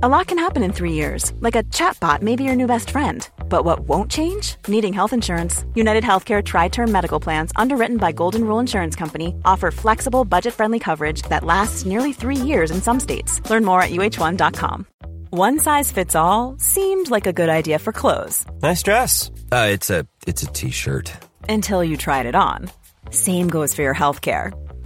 A lot can happen in three years, like a chatbot may be your new best friend. But what won't change? Needing health insurance. United Healthcare Tri Term Medical Plans, underwritten by Golden Rule Insurance Company, offer flexible, budget friendly coverage that lasts nearly three years in some states. Learn more at uh1.com. One size fits all seemed like a good idea for clothes Nice dress. Uh, it's a it's a t-shirt. until you tried it on. Same goes for your healthcare.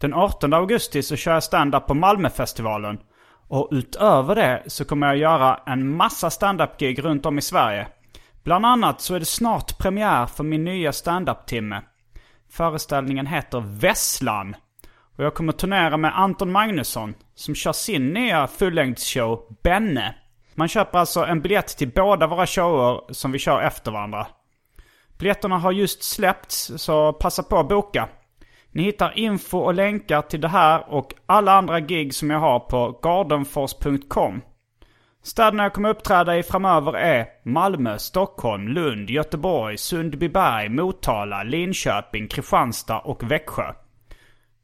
Den 18 augusti så kör jag stand-up på Malmöfestivalen. Och utöver det så kommer jag göra en massa stand-up-gig runt om i Sverige. Bland annat så är det snart premiär för min nya stand-up-timme. Föreställningen heter Vesslan. Och jag kommer turnera med Anton Magnusson som kör sin nya fullängdsshow Benne. Man köper alltså en biljett till båda våra shower som vi kör efter varandra. Biljetterna har just släppts så passa på att boka. Ni hittar info och länkar till det här och alla andra gig som jag har på gardenfors.com. Städerna jag kommer uppträda i framöver är Malmö, Stockholm, Lund, Göteborg, Sundbyberg, Motala, Linköping, Kristianstad och Växjö.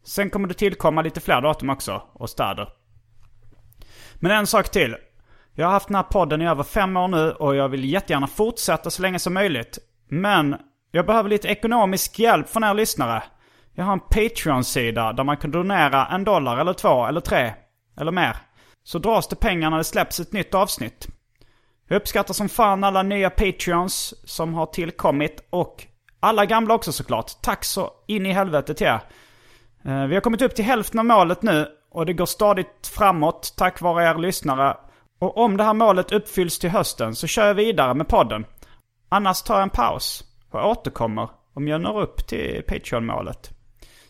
Sen kommer det tillkomma lite fler datum också och städer. Men en sak till. Jag har haft den här podden i över fem år nu och jag vill jättegärna fortsätta så länge som möjligt. Men jag behöver lite ekonomisk hjälp från er lyssnare. Jag har en Patreon-sida där man kan donera en dollar eller två eller tre eller mer. Så dras det pengar när det släpps ett nytt avsnitt. Jag uppskattar som fan alla nya Patreons som har tillkommit och alla gamla också såklart. Tack så in i helvete till er. Eh, vi har kommit upp till hälften av målet nu och det går stadigt framåt tack vare er lyssnare. Och om det här målet uppfylls till hösten så kör jag vidare med podden. Annars tar jag en paus och återkommer om jag når upp till Patreon-målet.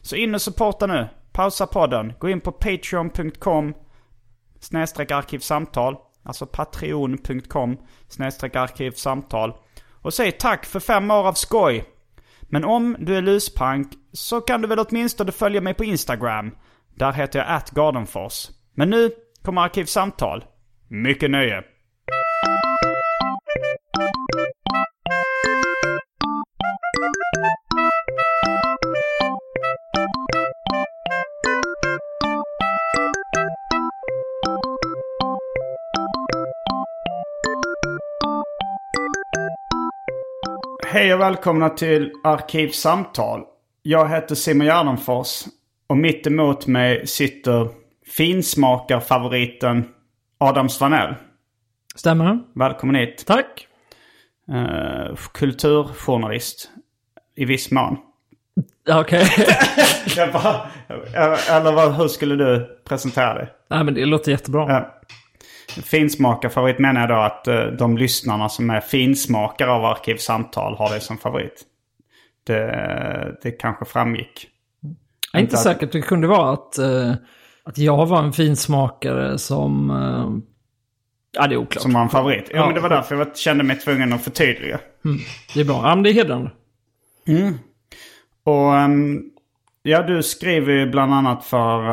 Så in och supporta nu. Pausa podden. Gå in på patreon.com snedstreck arkivsamtal. Alltså patreon.com snedstreck arkivsamtal. Och säg tack för fem år av skoj. Men om du är luspank så kan du väl åtminstone följa mig på Instagram. Där heter jag atgardenfors. Men nu kommer Arkivsamtal. Mycket nöje. Hej och välkomna till Arkivsamtal. Jag heter Simon Gärdenfors och mitt emot mig sitter finsmakarfavoriten Adam Svanell. Stämmer. Välkommen hit. Tack. Uh, kulturjournalist. I viss mån. Okej. Bara, eller hur skulle du presentera dig? Nej men det låter jättebra. Ja. Finsmakarfavorit menar jag då att eh, de lyssnarna som är finsmakare av Arkivsamtal har det som favorit. Det, det kanske framgick. Jag är inte att- säkert det kunde vara att, eh, att jag var en finsmakare som... Uh, ja det är oklart. Som var en favorit. Ja, Ja. men det var därför jag kände mig tvungen att förtydliga. Det är bra. Ja men det är hedrande. Och ehm, ja, du skriver ju bland annat för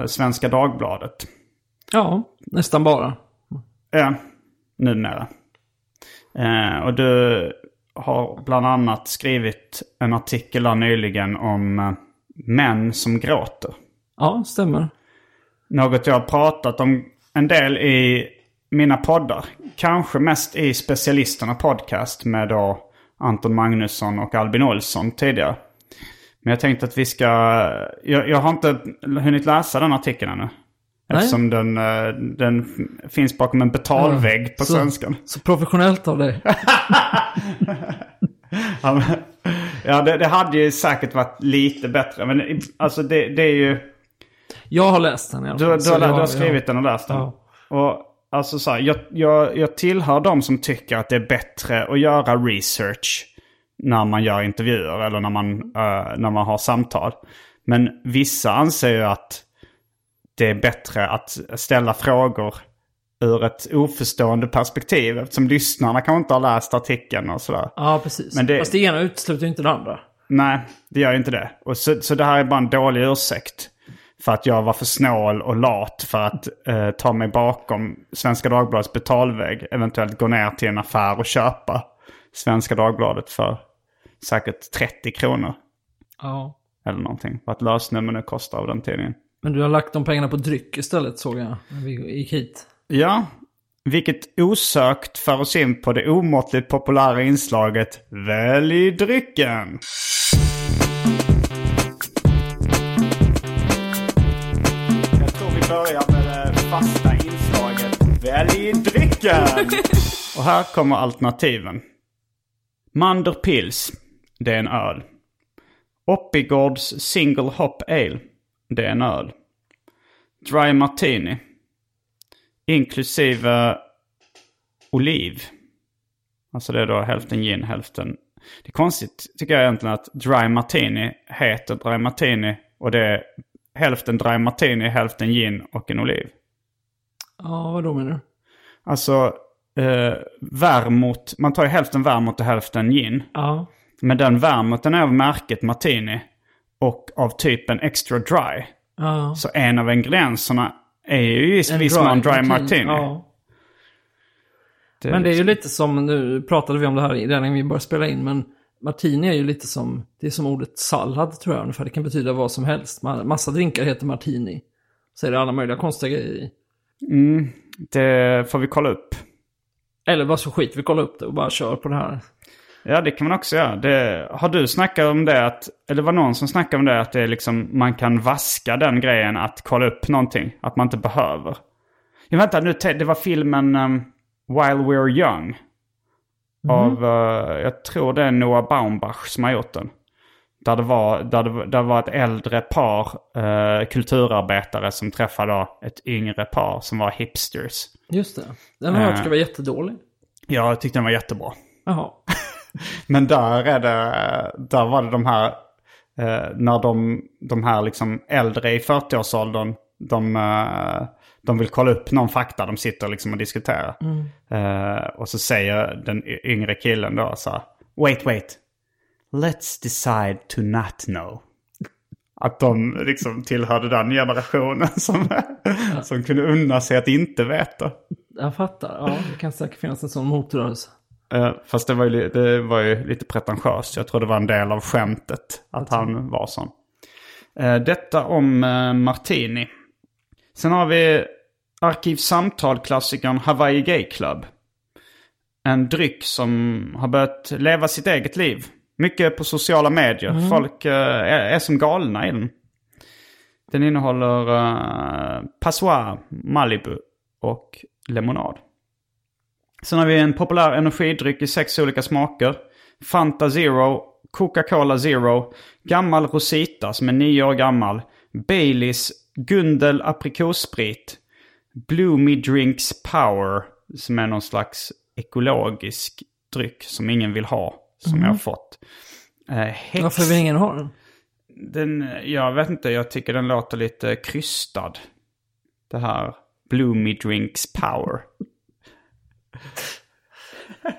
eh, Svenska Dagbladet. Ja, nästan bara. Ja, numera. Eh, och du har bland annat skrivit en artikel där nyligen om eh, män som gråter. Ja, stämmer. Något jag har pratat om en del i mina poddar. Kanske mest i Specialisterna podcast med då Anton Magnusson och Albin Olsson tidigare. Men jag tänkte att vi ska... Jag, jag har inte hunnit läsa den artikeln ännu. Eftersom den, eh, den finns bakom en betalvägg på Så- svenskan. Så professionellt av dig. Ja, Ja, det, det hade ju säkert varit lite bättre. Men alltså det, det är ju... Jag har läst den i alla Du, fall. du, så har, du jag- har skrivit den och läst den. Ja. Och alltså så här, jag, jag, jag tillhör de som tycker att det är bättre att göra research när man gör intervjuer eller när man, eh, när man har samtal. Men vissa anser ju att det är bättre att ställa frågor ur ett oförstående perspektiv. Eftersom lyssnarna kanske inte har läst artikeln och sådär. Ja, precis. Men det- Fast det ena utesluter inte det andra. Nej, det gör ju inte det. Och så, så det här är bara en dålig ursäkt. För att jag var för snål och lat för att eh, ta mig bakom Svenska Dagbladets betalvägg. Eventuellt gå ner till en affär och köpa Svenska Dagbladet för säkert 30 kronor. Ja. Eller någonting. Vad ett lösnummer nu kostar av den tidningen. Men du har lagt de pengarna på dryck istället såg jag när vi gick hit. Ja, vilket osökt för oss in på det omåttligt populära inslaget Välj drycken. Jag tror vi börjar med det fasta inslaget Välj drycken. Och här kommer alternativen. Manderpils, det är en öl. Oppigårds Single Hop Ale, det är en öl. Dry Martini, inklusive oliv. Alltså det är då hälften gin, hälften... Det är konstigt tycker jag egentligen att Dry Martini heter Dry Martini och det är hälften Dry Martini, hälften gin och en oliv. Ja, vad då menar du? Alltså eh, vermouth, man tar ju hälften vermouth och hälften gin. Ja. Men den vermouthen är av märket Martini och av typen extra dry. Ja. Så en av ingredienserna är ju i viss mån dry martini. Ja. Det- Men det är ju lite som, nu pratade vi om det här redan innan vi började spela in, men martini är ju lite som, det är som ordet sallad tror jag ungefär. Det kan betyda vad som helst. Ma- Massa drinkar heter martini. Så är det alla möjliga konstiga grejer i. Det får vi kolla upp. Eller bara så skit, vi kollar upp det och bara kör på det här. Ja, det kan man också göra. Det, har du snackat om det att, eller var någon som snackade om det att det är liksom, man kan vaska den grejen att kolla upp någonting. Att man inte behöver. Jag vänta nu, det var filmen um, While We're Young. Av, eh, jag tror det är Noah Baumbach som har gjort den. Där det var, där det, där var ett äldre par eh, kulturarbetare som träffade ett yngre par som var hipsters. Just det. Den har jag hört ska vara jättedålig. Jag tyckte den var jättebra. Jaha. Men där är det, där var det de här, eh, när de, de här liksom äldre i 40-årsåldern, de, eh, de vill kolla upp någon fakta, de sitter liksom och diskuterar. Eh, och så säger den yngre killen då så här, wait, wait, let's decide to not know. Att de liksom tillhörde den generationen som, som kunde unna sig att inte veta. Jag fattar. Ja, det kan säkert finnas en sån motrörelse. Eh, fast det var, ju, det var ju lite pretentiöst. Jag tror det var en del av skämtet att han var sån. Eh, detta om eh, Martini. Sen har vi Arkivsamtal-klassikern Hawaii Gay Club. En dryck som har börjat leva sitt eget liv. Mycket på sociala medier. Folk eh, är, är som galna i den. Den innehåller uh, Passoir, Malibu och lemonad. Sen har vi en populär energidryck i sex olika smaker. Fanta Zero, Coca-Cola Zero, gammal Rosita som är nio år gammal, Baileys, Gundel aprikossprit, Bloomy Drinks Power som är någon slags ekologisk dryck som ingen vill ha, som jag har fått. Eh, Hex, Varför vill ingen ha den? den, jag vet inte, jag tycker den låter lite krystad. Det här Bloomy Drinks Power.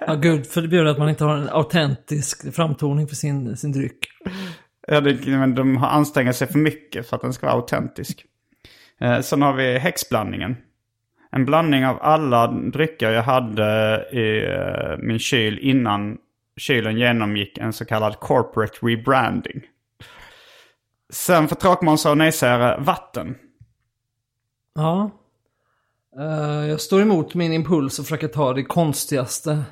Ja, gud förbjuder att man inte har en autentisk framtoning för sin, sin dryck. Ja, det, men de har ansträngt sig för mycket för att den ska vara autentisk. Eh, sen har vi häxblandningen. En blandning av alla drycker jag hade i eh, min kyl innan kylen genomgick en så kallad corporate rebranding. Sen för tråkmånsar och nejsägare, vatten. Ja. Eh, jag står emot min impuls och försöker ta det konstigaste.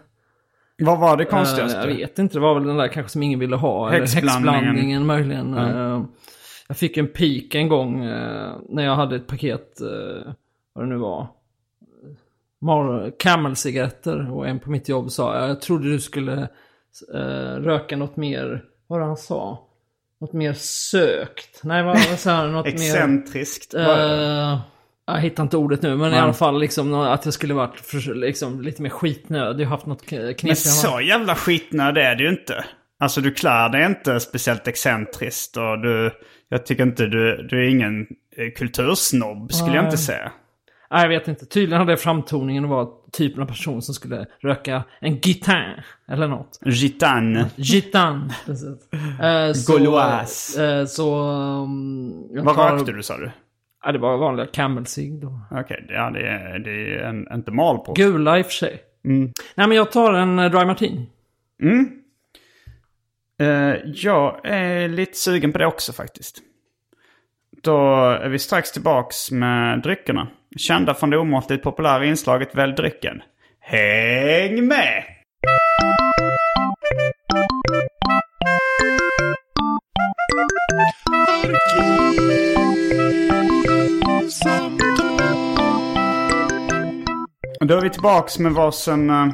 Vad var det Eh, konstigaste? jag vet inte, det var väl den där kanske som ingen ville ha. Eller Häxblandningen. häxblandningen möjligen. Eh, jag fick en pik en gång när jag hade ett paket, uh, vad det nu var. Camel-cigaretter och en på mitt jobb sa jag trodde du skulle röka något mer, vad han sa? Något mer sökt? Nej, vad, vad sa han? Något mer... Excentriskt. Eh, jag hittar inte ordet nu, men i alla fall liksom att jag skulle varit för, liksom, lite mer skitnödig och haft något knepigt. Men så jävla skitnöd är det ju inte. Alltså du klär dig inte speciellt excentriskt och du... Jag tycker inte du, du är ingen eh, kultursnobb skulle jag inte säga. Nej, jag vet inte. Tydligen hade det framtoningen och var typen av person som skulle röka en gitan eller något. Gitan. Gitan, precis. Eh, så, Gauloise. eh, så... um, jag Vad tar- rökte du sa du? Ja, det var vanliga Camel Cig då. Okej, ja, det är, det är en, inte mal på. Gula i och för sig. Nej, men jag tar en eh, Dry Martini. Eh, jag är lite sugen på det också faktiskt. Då är vi strax tillbaks med dryckerna. Kända från det omåttligt populära inslaget Välj drycken. Häng med! Och då är vi tillbaks med varsin uh,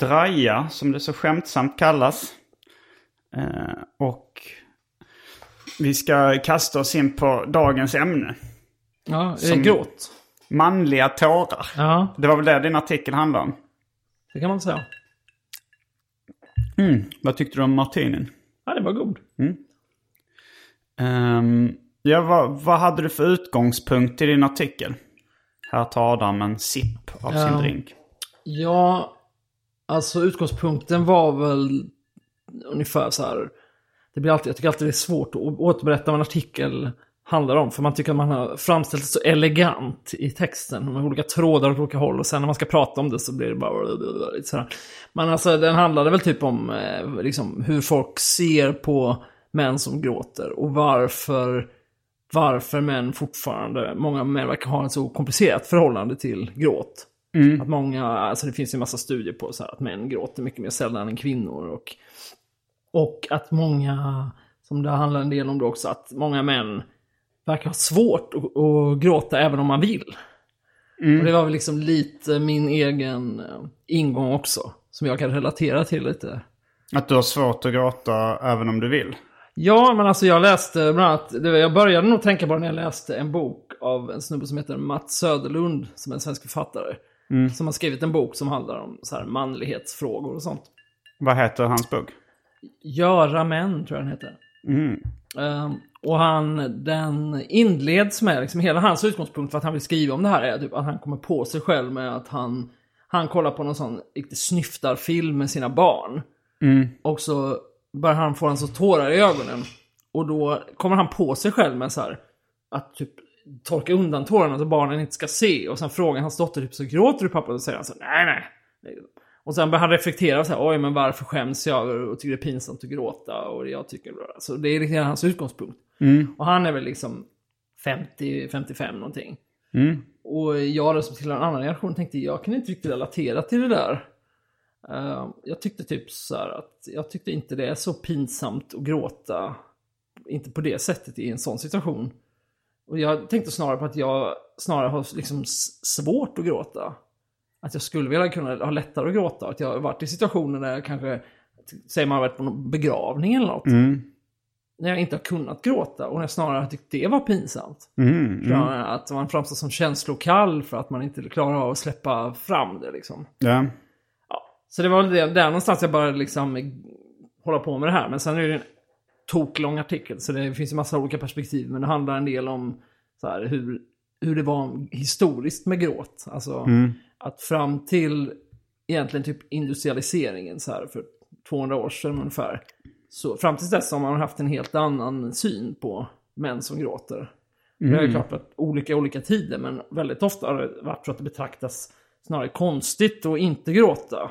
draja, som det så skämtsamt kallas. Eh, och vi ska kasta oss in på dagens ämne. Ja, eh, Som- gråt. Manliga tårar. Ja, Det var väl det din artikel handlade om. det kan man säga. Vad tyckte du om martinin? Ja, det var god. Ehm, ja, vad, vad hade du för utgångspunkt i din artikel? Här tar Adam en sipp av sin drink. Ja, alltså utgångspunkten var väl ungefär så här. Det blir alltid, jag tycker alltid det är svårt att återberätta vad en artikel handlar om. För man tycker att man har framställt det så elegant i texten med olika trådar åt olika håll. Och sen när man ska prata om det så blir det bara lite sådär. Men alltså den handlade väl typ om eh, liksom, hur folk ser på män som gråter. Och varför, varför män fortfarande, många män verkar ha ett så komplicerat förhållande till gråt. Att många, alltså det finns ju en massa studier på så här, att män gråter mycket mer sällan än kvinnor. Och, och att många, som det handlar en del om då också, att många män verkar ha svårt att, att gråta även om man vill. Och det var väl liksom lite min egen eh, ingång också. Som jag kan relatera till lite. Att du har svårt att gråta även om du vill. Ja, men alltså jag läste bland annat, jag började nog tänka på det när jag läste en bok av en snubbe som heter Mats Söderlund, som är en svensk författare. Som har skrivit en bok som handlar om så här manlighetsfrågor och sånt. Vad heter hans bok? Göra män, tror jag den heter. Ehm, och han, den inleds med, liksom hela hans utgångspunkt för att han vill skriva om det här är typ att han kommer på sig själv med att han, han kollar på någon sån riktig snyftarfilm med sina barn. Och så börjar han få en så tårar i ögonen. Och då kommer han på sig själv med så här, att typ torka undan tårarna så barnen inte ska se. Och sen frågar hans dotter typ så gråter du pappa? Och så säger han så nej nej. Och sen börjar han reflektera så här, oj men varför skäms jag och tycker det är pinsamt att gråta och jag tycker bra. Så det är liksom hans utgångspunkt. Och han är väl liksom 50-55 någonting. Och jag då som tillhör en annan generation tänkte jag kan inte riktigt relatera till det där. Eh, jag tyckte typ så här att jag tyckte inte det är så pinsamt att gråta. Inte på det sättet i en sån situation. Och jag tänkte snarare på att jag snarare har liksom svårt att gråta. Att jag skulle vilja kunna ha lättare att gråta. Att jag har varit i situationer där jag kanske, säger man har varit på någon begravning eller något. När jag inte har kunnat gråta och när jag snarare har tyckt det var pinsamt. För Att man framstår som känslokall för att man inte klarar av att släppa fram det liksom. Ja. Så det var väl det, där någonstans jag började liksom hålla på med det här. Men sen är det en toklång artikel så det finns ju massa olika perspektiv. Men det handlar en del om så här, hur, hur det var historiskt med gråt. Alltså att fram till egentligen typ industrialiseringen så här för 200 år sedan ungefär. Så fram till dess har man haft en helt annan syn på män som gråter. Det är klart att olika olika tider, men väldigt ofta har det varit så att det betraktas snarare konstigt att inte gråta.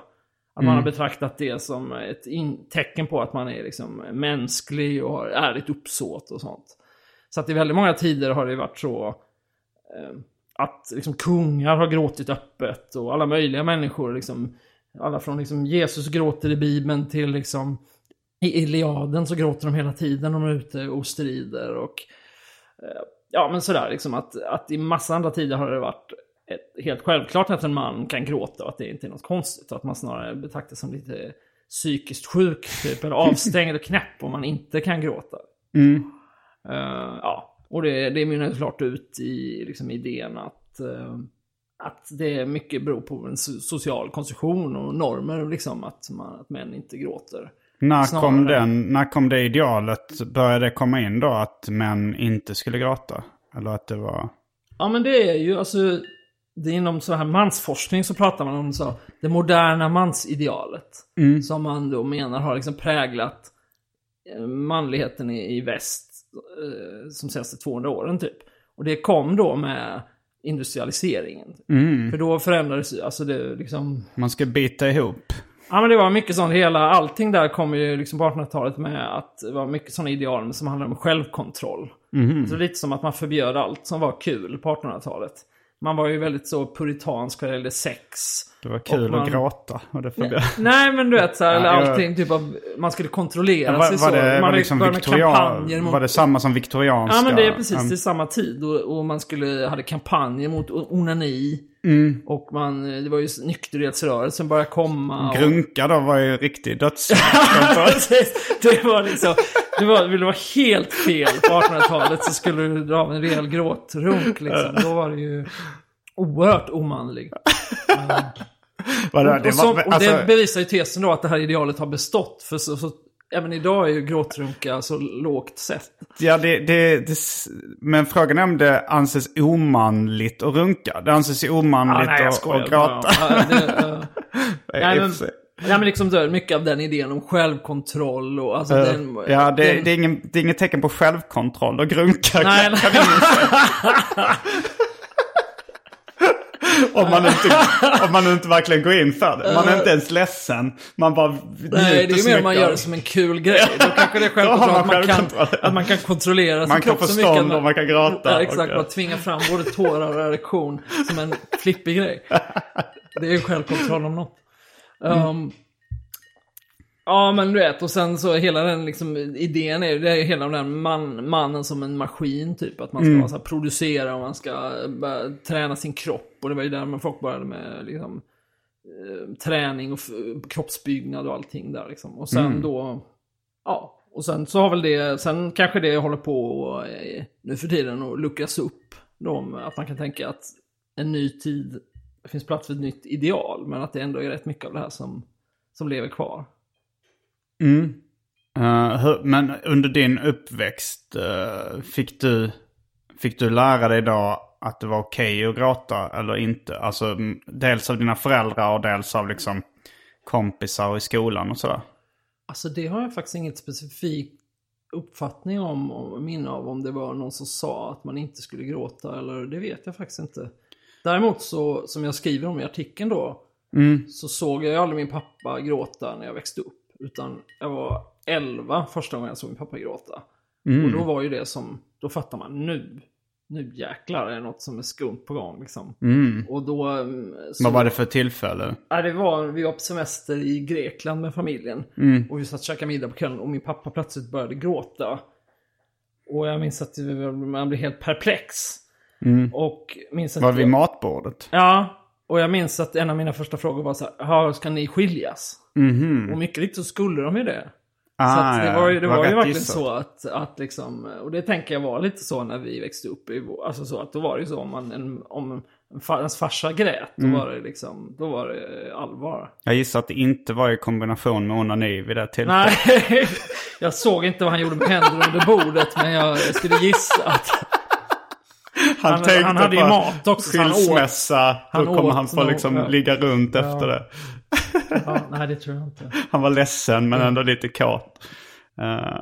Att man har betraktat det som ett tecken på att man är liksom mänsklig och har ärligt uppsåt och sånt. Så att i väldigt många tider har det varit så eh, att liksom kungar har gråtit öppet och alla möjliga människor liksom alla från liksom Jesus gråter i Bibeln till liksom i Iliaden så gråter de hela tiden när de är ute och strider och eh, ja men sådär liksom att, att i massa andra tider har det varit ett, helt självklart att en man kan gråta och att det inte är något konstigt och att man snarare betraktas som lite psykiskt sjuk typ eller avstängd och knäpp om man inte kan gråta. Eh, ja, och det, det mynnar klart ut i liksom, idén att, eh, att det mycket beror på en so- social konstruktion och normer, liksom, att, man, att män inte gråter. När, Snarare. kom den, när kom det idealet? Började det komma in då att män inte skulle gråta? Eller att det var... Ja, men det är ju alltså... det är inom så här mansforskning så pratar man om så, det moderna mansidealet. Som man då menar har liksom präglat eh, manligheten i, i väst eh, som senaste 200 åren typ. Och det kom då med industrialiseringen. För då förändrades ju, alltså det liksom... Man ska bita ihop. Ja men det var mycket sånt, hela allting där kom ju liksom på 1800-talet med att det var mycket sådana ideal som handlade om självkontroll. Så lite som att man förbjöd allt som var kul på 1800-talet. Man var ju väldigt så puritansk vad det gällde sex. Det var kul man- att gråta. Och det förbjöd. Nej men du vet så här, eller allting typ av, man skulle kontrollera Var, sig var så. det, man var, liksom viktorian, mot... var det samma som viktorianska? Ja men det är precis, det är samma tid. Och, och man skulle, hade kampanjer mot onani. Mm. Och man, det var ju nykterhetsrörelsen började komma. Och... Grunka då var ju riktig döds... Det var liksom, det var, vill det vara helt fel på 1800-talet så skulle du dra av en rejäl gråtrunk liksom. Då var det ju oerhört omanlig. Var det, och, det, som, var, alltså, det bevisar ju tesen då att det här idealet har bestått. För så, så, även idag är ju gråtrunka så lågt sett. ja, det, det, det, men frågan är om det anses omanligt att runka. Det anses ju omanligt nej, jag att, skojar att gråta. Ja, det, ja. Nej, men, nej, men liksom mycket av den idén om självkontroll och alltså Eh, den... ja, det, den, det, är ingen, det är inget tecken på självkontroll och grunka. Nej, nej. kan om, man inte, om man inte verkligen går in för det. Man är inte ens ledsen. Man bara Nej, det är mer mycket man gör det som en kul grej. Då kanske det är man att, man kan, att man kan kontrollera sin Man kan kropp få så mycket. stånd och man kan gråta. Ja, exakt, man tvingar fram både tårar och erektion som en flippig grej. Det är ju självkontroll om något. Um, Ja men du vet, och sen så hela den liksom, idén är ju, det är hela den man, mannen som en maskin typ. Att man ska vara så här, producera och man ska eh, börja träna sin kropp. Och det var ju där man folk började med liksom, eh, träning och kroppsbyggnad och allting där liksom. Och sen då, ja. Och sen så har väl det, sen kanske det håller på eh, nu för tiden att luckras upp. Då, att man kan tänka att en ny tid, det finns plats för ett nytt ideal. Men att det ändå är rätt mycket av det här som, som lever kvar. Mm. Eh, hur, men under din uppväxt, eh, fick, du, fick du lära dig då att det var okej att gråta eller inte? Alltså mm, dels av dina föräldrar och dels av liksom kompisar i skolan och sådär. Alltså det har jag faktiskt inget specifikt uppfattning om, om minne av om det var någon som sa att man inte skulle gråta eller det vet jag faktiskt inte. Däremot så, som jag skriver om i artikeln då, så såg jag aldrig min pappa gråta när jag växte upp. Utan jag var 11 första gången jag såg min pappa gråta. Och då var ju det som, då fattar man nu, nu jäklar är det något som är skumt på gång liksom. Och då... mm, Så, Vad var det för tillfälle? Ja, det var, vi var på semester i Grekland med familjen. Och vi satt och käkade middag på kvällen och min pappa plötsligt började gråta. Och jag minns att det- man blev helt perplex. Och minns att... Var vid matbordet? Ja, och jag minns att en av mina första frågor var så här, "Ja, ska ni skiljas? Och mycket riktigt så skulle de ju det. så. Ah, att det var ju, det var ju rätt verkligen gissat. så att, att liksom, och det tänker jag var lite så när vi växte upp. I, alltså så att då var det ju så om, man, en, om ens farsa grät, då Mm. var det liksom, då var det allvar. Jag gissar att det inte var i kombination med onani vid det tillfället. Nej, jag såg inte vad han gjorde med händerna under bordet, men jag, jag skulle gissa att Han, han- tänkte han hade ju på mat också, så han åt- skilsmässa. Då kommer åt han få liksom ja. ligga runt efter det. ja, nej det tror jag inte. Han var ledsen men ändå lite kåt. Eh,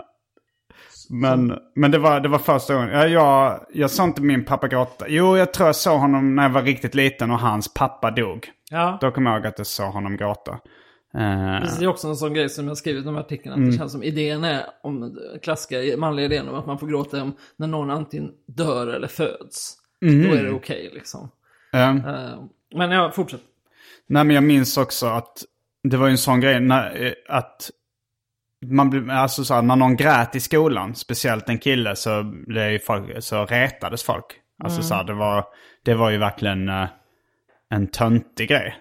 men, men det, var, det var första gången. Ja, jag, jag såg inte min pappa gråta. Jo, jag tror jag såg honom när jag var riktigt liten och hans pappa dog. Ja. Då kommer jag ihåg att jag såg honom gråta. Eh, Det är också en sån grej som jag skrivit i artikeln. Att Mm. det känns som idén är, om klassiska manliga idén om att man får gråta om när någon antingen dör eller föds. Mm. Då är det okej liksom. eh, Eh, men jag fortsätter. Nej, men jag minns också att det var ju en sån grej när, att man alltså så här, när någon grät i skolan, speciellt en kille, så, blev folk, så retades folk. Alltså så här, det var, det var ju verkligen en töntig grej.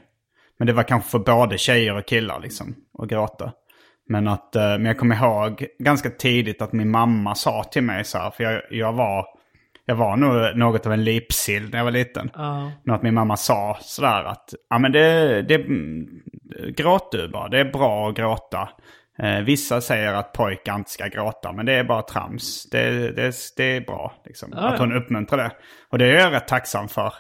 Men det var kanske för både tjejer och killar liksom, att gråta. Men, att, eh, men jag kommer ihåg ganska tidigt att min mamma sa till mig så här, för jag, jag var, jag var nog något av en lipsill när jag var liten. Ja. Men att min mamma sa sådär att ja men det, det gråt du bara, det är bra att gråta. Eh, vissa säger att pojkar inte ska gråta, men det är bara trams. Det, det, det är bra liksom, Ja, att hon uppmuntrar det. Och det är jag rätt tacksam för.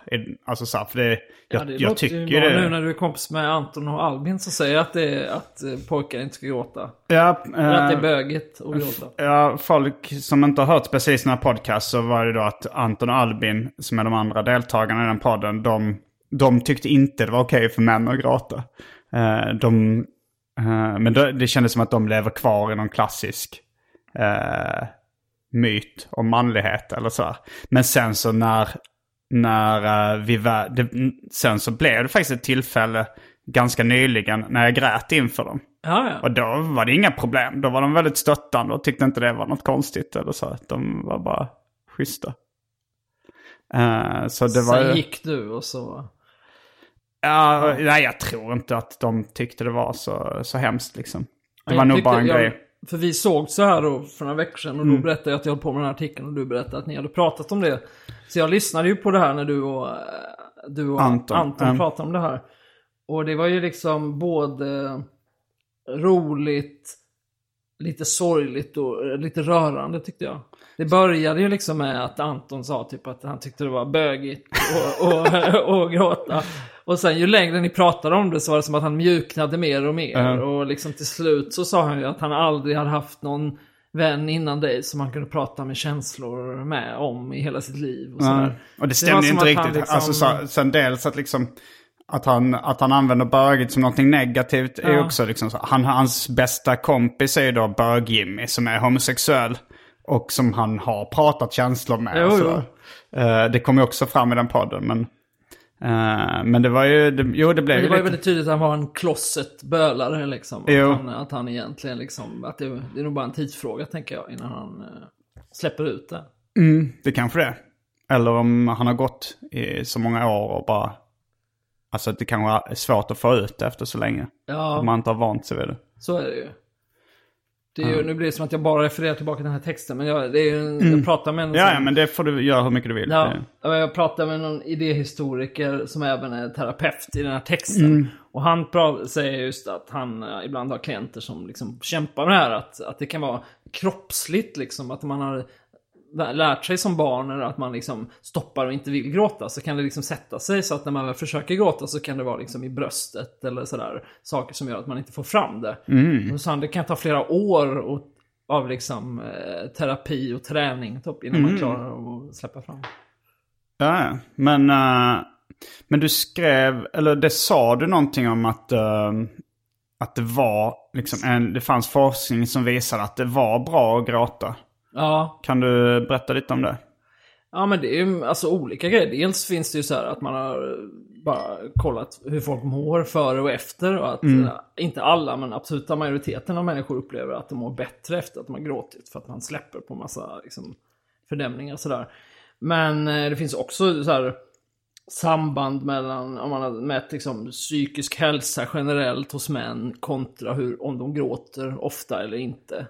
Alltså, så här, för det, jag, Ja, det jag tycker ju det... nu när du är kompis med Anton och Albin som säger att, det att eh, pojkar inte ska gråta. Ja, Eller att det är eh, bögigt att gråta. Ja, folk som inte har hört precis den här podcast så var det då att Anton och Albin, som är de andra deltagarna i den podden, de, de tyckte inte det var okej för män att gråta. Eh, de, eh, men det, det kändes som att de lever kvar i någon klassisk eh, myt om manlighet eller så. Men sen så när, när eh, vi var, det, sen så blev det faktiskt ett tillfälle ganska nyligen när jag grät inför dem. Ja, ja. Och då var det inga problem. Då var de väldigt stöttande och tyckte inte det var något konstigt eller så. De var bara schyssta. Eh, så det var Sen ju... gick du och så... Ja, nej, jag tror inte att de tyckte det var så, så hemskt liksom. Det Jag var nog tyckte- bara en jag, grej. För vi såg så här då för några veckor sedan och Mm. då berättade jag att jag höll på med den här artikeln och du berättade att ni hade pratat om det. Så jag lyssnade ju på det här när du och, eh, du och Anton, Anton, mm. pratade om det här. Och det var ju liksom både roligt, lite sorgligt och eh, lite rörande tyckte jag. Det började ju liksom med att Anton sa typ att han tyckte det var bögigt och, och, och gråta. Och sen ju längre ni pratade om det så var det som att han mjuknade mer och mer. Ja. Och liksom till slut så sa han ju att han aldrig hade haft någon vän innan dig som han kunde prata med känslor med om i hela sitt liv. Och, sådär. Och det stämde ju inte riktigt. liksom- Alltså, så, sen dels att liksom... Att han, att han använder bögigt som någonting negativt är Ja. också liksom så. Han, hans bästa kompis är ju då Bög-Jimmy som är homosexuell. Och som han har pratat känslor med. Jo, jo. Eh, det kom ju också fram i den podden. Men, eh, men det var ju, det, jo det blev Men det var ju väldigt tydligt att han var en closet bölare liksom. Jo. Att han, att han egentligen liksom, att det, det är nog bara en tidsfråga tänker jag innan han eh, släpper ut det. Mm, det kanske det är. Eller om han har gått i så många år och bara... Alltså det kanske är svårt att få ut det efter så länge. Ja, Om man inte har vant sig vid det. så är det ju. Ju, Nu blir det som att jag bara refererar tillbaka till den här texten, men jag, det är ju, jag pratar med en Ja, ja, men det får du göra hur mycket du vill. Ja, jag pratade med någon idéhistoriker som även är terapeut i den här texten. Mm. Och han säger just att han eh, ibland har klienter som liksom kämpar med det här. Att, att det kan vara kroppsligt liksom. Att man har lärt sig som barn eller att man liksom stoppar och inte vill gråta. Så kan det liksom sätta sig så att när man väl försöker gråta så kan det vara liksom i bröstet eller sådär. Saker som gör att man inte får fram det. Mm. Och så det kan ta flera år och, av liksom eh, terapi och träning typ, innan Mm. man klarar av att släppa fram. Ja, men, eh, men du skrev, eller det sa du någonting om att, eh, att det var, liksom en, det fanns forskning som visade att det var bra att gråta. Ja, Kan du berätta lite om det? ja men det är ju alltså olika grejer. Dels finns det ju så här att man har bara kollat hur folk mår före och efter. Och att eh, inte alla, men absoluta majoriteten av människor upplever att de mår bättre efter att de har gråtit. För att man släpper på massa liksom, fördämningar och sådär. Men eh, det finns också så här samband mellan, om man har mätt liksom, psykisk hälsa generellt hos män kontra hur, om de gråter ofta eller inte.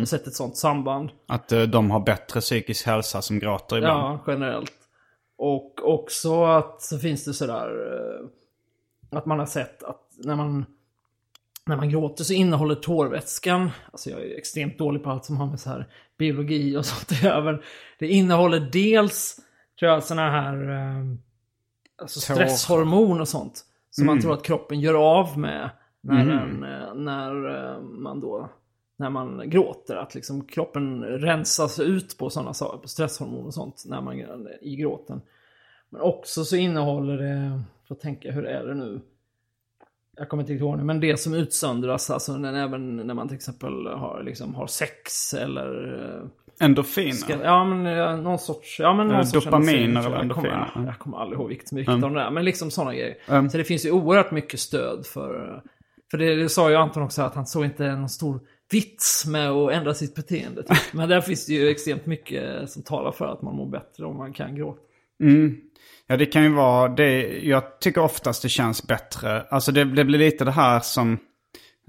Och sett ett sånt samband. Att eh, de har bättre psykisk hälsa som gråter ibland? Ja, generellt. Och också att så finns det sådär eh, att man har sett att när man när man gråter så innehåller tårvätskan, alltså jag är extremt dålig på allt som har med så här biologi och sånt att göra, det innehåller dels, tror jag, sådana här eh, alltså stresshormon och sånt. Som man tror att kroppen gör av med när, Mm. den, eh, när eh, man då när man gråter. Att liksom kroppen rensas ut på sådana saker, på stresshormon och sånt när man, i gråten. Men också så innehåller det, får tänka hur är det nu? Jag kommer inte riktigt ihåg det, men det som utsöndras, alltså när, även när man till exempel har, liksom, har sex eller... Endorfiner? Ska, ja men någon sorts... Ja, men någon sorts dopamin endorfin, eller tror jag. Jag kommer, endorfiner. Mm. aldrig ihåg vilket mycket av det är, men liksom sådana grejer. Mm. Så det finns ju oerhört mycket stöd för... För det, det sa ju Anton också att han såg inte någon stor vits med att ändra sitt beteende. Typ. Men där finns det ju extremt mycket som talar för att man mår bättre om man kan gråta. Mm. Ja, det kan ju vara det. Jag tycker oftast det känns bättre. Alltså det, det blir lite det här som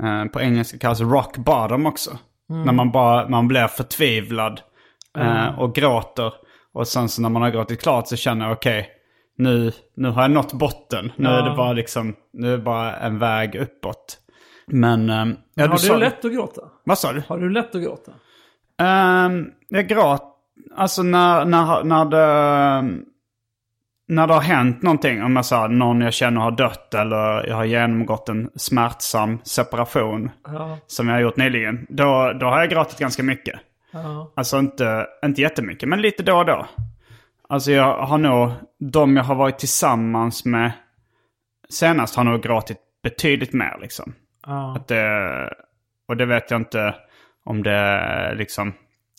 eh, på engelska kallas rock bottom också. När man bara man blir förtvivlad eh, och gråter. Och sen så när man har gråtit klart så känner jag okej, nu, nu har jag nått botten. Nu är det bara liksom, nu är det bara en väg uppåt. Men... eh, ja, Har sa- du lätt att gråta? Vad sa du? Har du lätt att gråta? Um, jag gråt, alltså när, när, när det... När det har hänt någonting, om jag sa någon jag känner har dött eller jag har genomgått en smärtsam separation Ja. som jag har gjort nyligen. Då, då har jag gråtit ganska mycket. Ja. Alltså inte, inte jättemycket, men lite då och då. Alltså jag har nog, de jag har varit tillsammans med senast har nog gråtit betydligt mer liksom. Ja. Att det, och det vet jag inte om det är liksom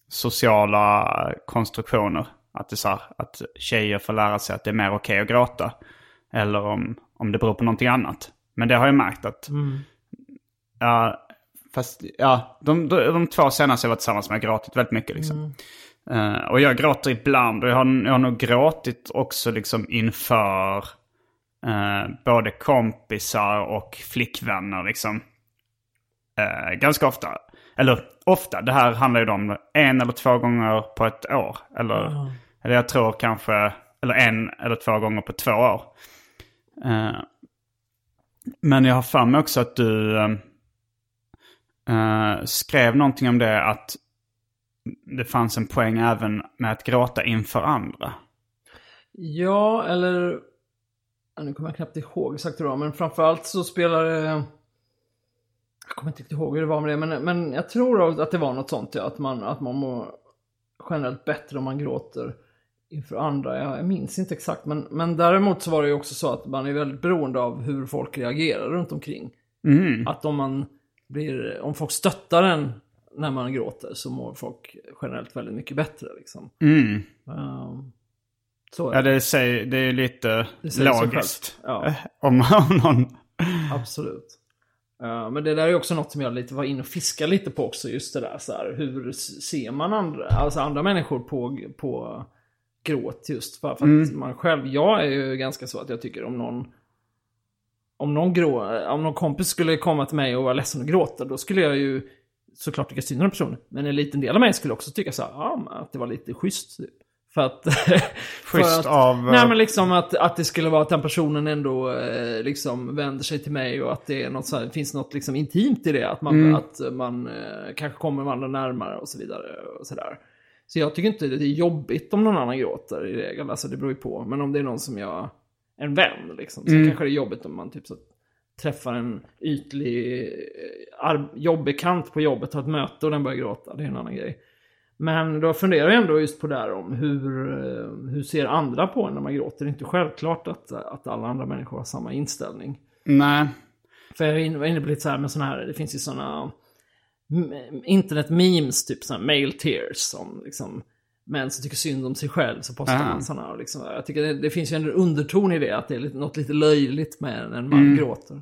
sociala konstruktioner. Att, det så här, att tjejer får lära sig att det är mer okej att gråta. Eller om, om det beror på någonting annat. Men det har jag märkt att... Ja, fast ja, de, de, de två senaste jag varit tillsammans med har gråtit väldigt mycket liksom. Eh, och jag gråter ibland och jag har, jag har nog gråtit också liksom inför eh, både kompisar och flickvänner liksom. Eh, ganska ofta. Eller ofta, det här handlar ju om en eller två gånger på ett år. Eller, eller jag tror kanske, eller en eller två gånger på två år. Eh, men jag har för mig också att du eh, skrev någonting om det att det fanns en poäng även med att gråta inför andra. Ja, eller... Nu kommer jag knappt ihåg exakt hur det var, men framförallt så spelar det... Jag kommer inte riktigt ihåg hur det var med det, men, men jag tror att det var något sånt, ja, att man, att man mår generellt bättre om man gråter inför andra. Jag, jag minns inte exakt, men, men däremot så var det ju också så att man är väldigt beroende av hur folk reagerar runt omkring. Att om man blir, om folk stöttar en när man gråter så mår folk generellt väldigt mycket bättre liksom. Mm. Ehm, så är Ja, det. säger, det är lite Det logiskt. Ja. Om, om någon... Absolut. Ja, men det där är också något som jag lite var inne och fiskade lite på också. Just det där så här, hur ser man andra, alltså andra människor på, på gråt just? För, för att man själv, jag är ju ganska så att jag tycker om någon om någon, grå, om någon kompis skulle komma till mig och vara ledsen och gråta, då skulle jag ju såklart tycka synd om den personen. Men en liten del av mig skulle också tycka så här, ja, att det var lite schysst. Typ. För att... för att, av, eh, Nej men liksom att, att det skulle vara att den personen ändå eh, liksom vänder sig till mig och att det är något så här, finns något liksom intimt i det. Att man, att man eh, kanske kommer varandra närmare och så vidare. Och så, där. så jag tycker inte det är jobbigt om någon annan gråter i regel. Alltså det beror ju på. Men om det är någon som jag, en vän liksom. Så kanske det är jobbigt om man typ så träffar en ytlig eh, jobbekant på jobbet, har ett möte och den börjar gråta. Det är en annan grej. Men då funderar jag ändå just på det här om hur, eh, hur ser andra på en när man gråter? Det är inte självklart att, att alla andra människor har samma inställning. Nej. För jag var inne på lite så här med sådana här, det finns ju sådana internet-memes, typ sådana male tears, som liksom män som tycker synd om sig själv så postar man sådana. Liksom, jag tycker det, det finns ju en underton i det, att det är lite, något lite löjligt med när man gråter.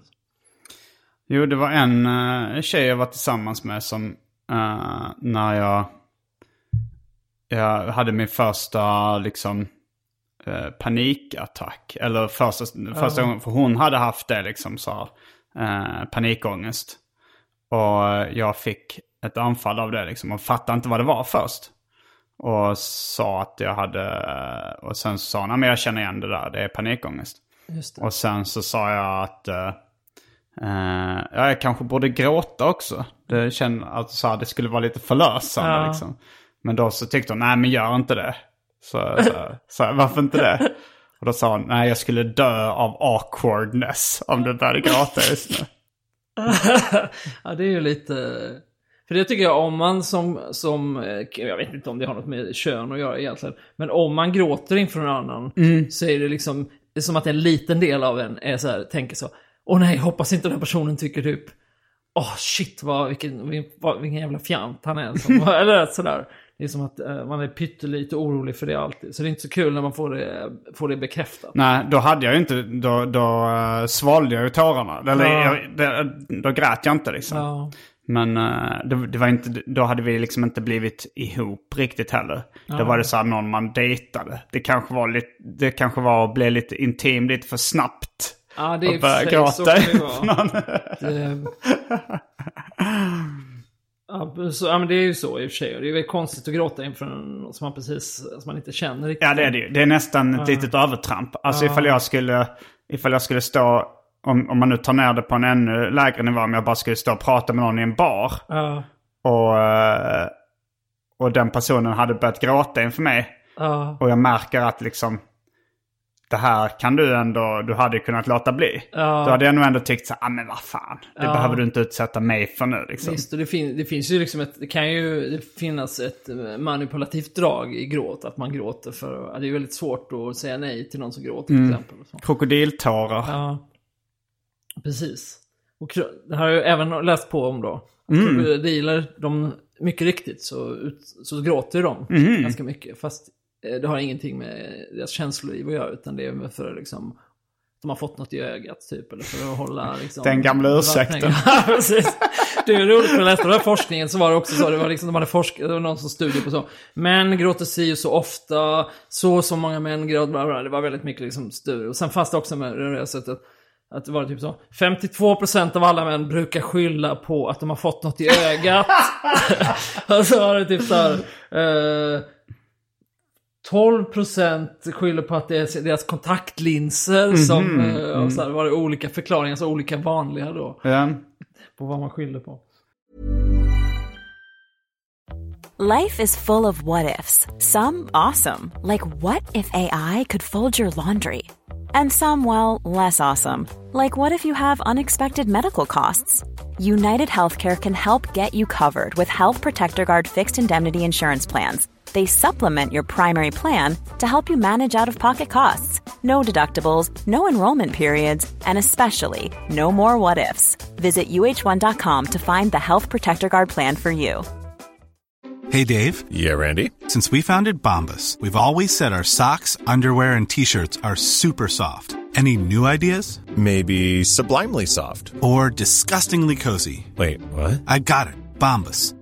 Jo, det var en uh, tjej jag var tillsammans med som eh, när jag, jag hade min första liksom eh, panikattack. Eller första, första gången, för hon hade haft det liksom så uh, panikångest. Och jag fick ett anfall av det liksom och fattade inte vad det var först. Och sa att jag hade, och sen så sa hon, "Nej, men jag känner igen det där, det är panikångest. Och sen så sa jag att eh, eh, ja, jag kanske borde gråta också. Det, kände, att så här, det skulle vara lite förlösande Ja. liksom. Men då så tyckte hon, nej men gör inte det. Så, så, så varför inte det? Och då sa hon, nej jag skulle dö av awkwardness om du började gråta just nu. ja, det är ju lite... För det tycker jag om man som, som, eh, jag vet inte om det har något med kön att göra egentligen, men om man gråter inför någon annan så är det liksom, det är som att en liten del av en är så här, tänker så, åh nej, hoppas inte den här personen tycker typ, åh shit, vad, vilken, vil- vad, vilken jävla fjant han är. Som, eller sådär. Det är som att eh, man är pyttelite orolig för det alltid. Så det är inte så kul när man får det, får det bekräftat. Nej, då hade jag ju inte, då, då uh, svalde jag ju tårarna. Eller Ja. jag, det, då grät jag inte liksom. Ja. Men eh, det, det var inte, då hade vi liksom inte blivit ihop riktigt heller. Då var det så här någon man dejtade. Det kanske var lite, det kanske var att bli lite intim lite för snabbt. Ja, det är och börja så gråta det inför vara. någon. Det... Ja, så, ja, men det är ju så i och för sig. Det är väl konstigt att gråta inför någon som man precis, som man inte känner riktigt. Ja det är det ju. Det är nästan ett litet övertramp. Alltså ifall jag skulle, ifall jag skulle stå om, om man nu tar ner det på en ännu lägre nivå, om jag bara skulle stå och prata med någon i en bar. Ja. Och, eh, och den personen hade börjat gråta inför mig. Och jag märker att liksom det här kan du ändå, du hade kunnat låta bli. Ja. Då hade jag nog ändå tyckt så ah men vad fan. Det Ja. behöver du inte utsätta mig för nu liksom. Visst, och det, fin- det finns ju liksom ett, det kan ju finnas ett manipulativt drag i gråt. Att man gråter för, ja, det är väldigt svårt att säga nej till någon som gråter till exempel. Krokodiltårar. Ja, precis. Och det har jag ju även läst på om då. Mm. Krokodiler, de, mycket riktigt så, ut, så gråter de Mm. ganska mycket. Fast det har ingenting med deras känsloliv att göra, utan det är för liksom de har fått något i ögat typ, eller för att hålla liksom... Den gamla ursäkten. Precis. Det är roligt när jag läste den här forskningen så var det också så, det var liksom, de hade forskat, det var någon som studie på så. Män gråter si och så ofta, så och så många män gråter, bla, bla, det var väldigt mycket liksom studier. Och sen det också med det där sättet, att det var typ så, 52% av alla män brukar skylla på att de har fått något i ögat. och så var det typ så här, eh, 12% skyller på att det är deras kontaktlinser som, eh, och så här var det olika förklaringar, så olika vanliga då, Ja. på vad man skyller på. Life is full of what ifs. Some awesome, like what if AI could fold your laundry? And some, well, less awesome, like what if you have unexpected medical costs? United Healthcare can help get you covered with Health Protector Guard fixed indemnity insurance plans. They supplement your primary plan to help you manage out of pocket costs. No deductibles, no enrollment periods, and especially no more what ifs. Visit uh1.com to find the Health Protector Guard plan for you. Hey Dave, Yeah, Randy. since we founded Bombus, we've always said our socks, underwear, and t shirts are super soft. Any new ideas? Maybe sublimely soft. Or disgustingly cozy? Wait, what? I got it. Bombus.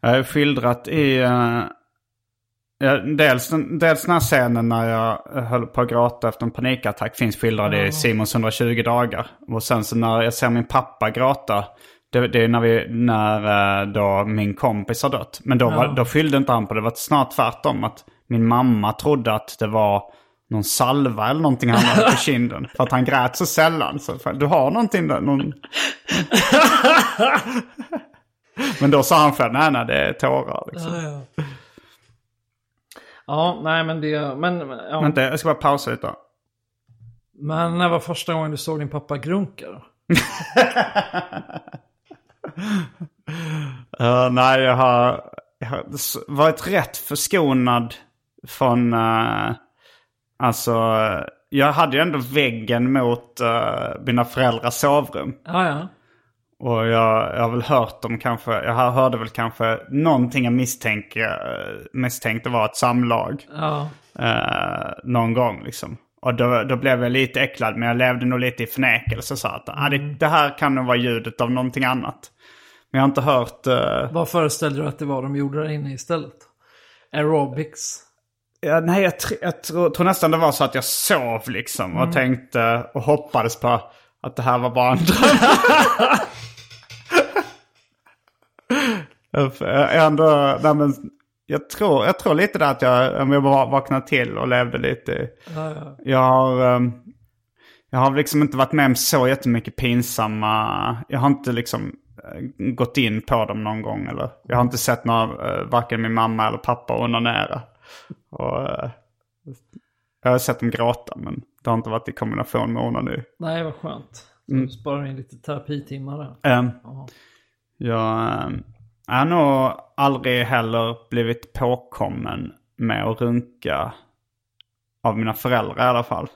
Jag har skildrat i... ja, dels, dels den här scenen när jag höll på att gråta efter en panikattack finns skildrad i Simons 120 dagar. Och sen så när jag ser min pappa gråta, det, det är när, vi, när eh, då min kompis har dött. Men då, var, då fyllde inte han på det. Det var snart tvärtom. Att min mamma trodde att det var någon salva eller någonting han hade på kinden. För att han grät så sällan. Så för, du har någonting där, någon... Men då sa han själv, nej nej det är tårar liksom. Ja, ja. nej men det, men, ja. Vänta, jag ska bara pausa lite. men när var första gången du såg din pappa grunka då? Uh, nej, jag har, jag har varit rätt förskonad från... Uh, alltså, eh, jag hade ju ändå väggen mot uh, mina föräldrars sovrum. Ja, ja. Och jag, jag har väl hört dem kanske, jag hörde väl kanske någonting jag misstänker, eh, misstänkte var ett samlag. Ja, eh, någon gång liksom. Och då, då blev jag lite äcklad, men jag levde nog lite i förnekelse. Så att ah, det, det här kan nog vara ljudet av någonting annat. Men jag har inte hört... eh, vad föreställde du att det var de gjorde där inne istället? Aerobics? ja, nej, jag, tr- jag tror, tror nästan det var så att jag sov liksom. Och tänkte och hoppades på att det här var bara en dröm. Ändå, nej, men, jag, tror, jag tror lite där att jag, jag bara vaknade till och levde lite Ja, ja. Jag har, ehm, jag har liksom inte varit med om så jättemycket pinsamma... Jag har inte liksom eh, gått in på dem någon gång. Eller, jag har inte sett några, eh, varken min mamma eller pappa onanera. Och, eh, jag har sett dem gråta men det har inte varit i kombination med onani. Nej, vad skönt. Så du sparar in lite terapitimmar där. Ehm, jag ehm, har nog aldrig heller blivit påkommen med att runka av mina föräldrar i alla fall.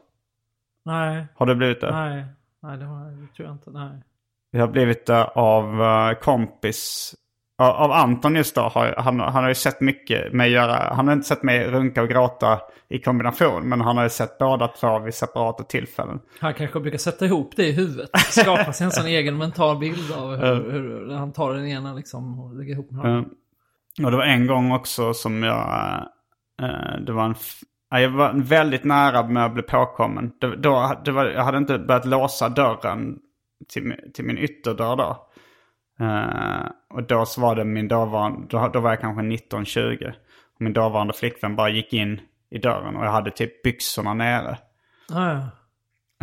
Nej, Har du blivit det? nej, nej det, har, det tror jag inte. Nej. Jag har blivit det av eh, kompis. Av, Anton just då. Har, han, han har ju sett mycket mig göra. Han har inte sett mig runka och gråta i kombination. Men han har ju sett båda två vid separata tillfällen. Han kanske brukar sätta ihop det i huvudet. Skapa sig en sån egen mental bild av hur, hur han tar den ena liksom och lägger ihop den andra. Och det var en gång också som jag... eh, det var en... jag var väldigt nära med att bli påkommen. Det, då, det var, jag hade inte börjat låsa dörren till, till min ytterdörr då. Eh, och då så var det min dåvarande... Då, då var jag kanske 19-20. Och min dåvarande flickvän bara gick in i dörren och jag hade typ byxorna nere. Ah, ja.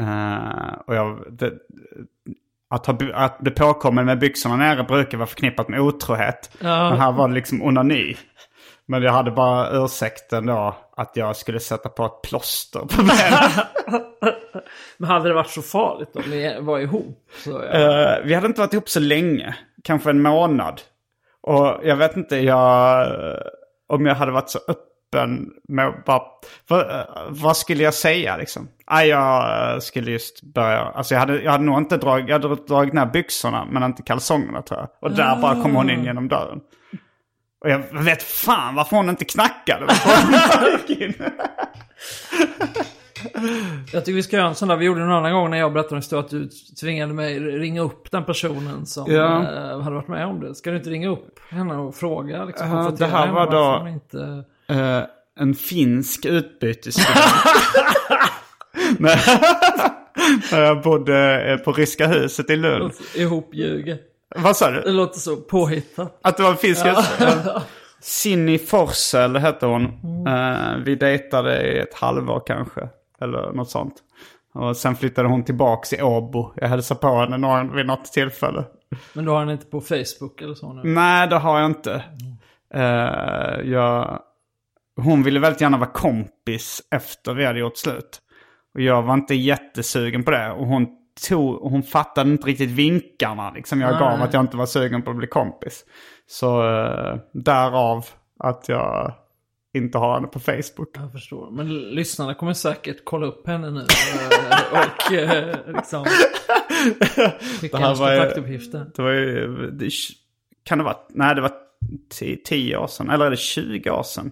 Eh, och jag, det, att, ha, att bli påkommen med byxorna nere brukar vara förknippat med otrohet. Ja. Men här var det liksom onani. Men jag hade bara ursäkten då att jag skulle sätta på ett plåster på benet. Men hade det varit så farligt om ni var ihop? Så, ja. Eh, vi hade inte varit ihop så länge. Kanske en månad. Och jag vet inte jag, om jag hade varit så öppen med bara... Vad, eh, vad skulle jag säga liksom? Ah, jag eh, skulle just börja... Alltså jag hade, jag hade nog inte dragit... Jag hade dragit ner byxorna men inte kalsongerna tror jag. Och där bara kom hon in genom dörren. Och jag vet fan varför hon inte knackade. Jag tycker vi ska göra en sån där. Vi gjorde en annan gång när jag berättade en historia att du tvingade mig ringa upp den personen som Ja. eh, hade varit med om det. Ska du inte ringa upp henne och fråga? Liksom, konfrontera det här var då- Inte... Eh, en finsk utbytesstudent. när, jag bodde på Ryska huset i Lund. Ihopljuger. Vad sa Det du? låter så påhittat. Att det var en finsk utbytesstudent? Cindy Forsell hette hon. Eh, vi dejtade i ett halvår kanske. Eller något sånt. Och sen flyttade hon tillbaks i Åbo. Jag hälsade på henne några, vid något tillfälle. Men du har den inte på Facebook eller så nu? Nej, det har jag inte. Eh, jag, hon ville väldigt gärna vara kompis efter vi hade gjort slut. Och jag var inte jättesugen på det. Och hon, tog, hon fattade inte riktigt vinkarna liksom jag gav Nej. att jag inte var sugen på att bli kompis. Så uh, därav att jag inte har henne på Facebook. Jag förstår. Men lyssnarna kommer säkert kolla upp henne nu. eh, och eh, liksom... Skicka hennes var ju- kontaktuppgifter. Det var ju, det, kan det vara, nej det var 10 år sedan, eller är det 20 år sedan?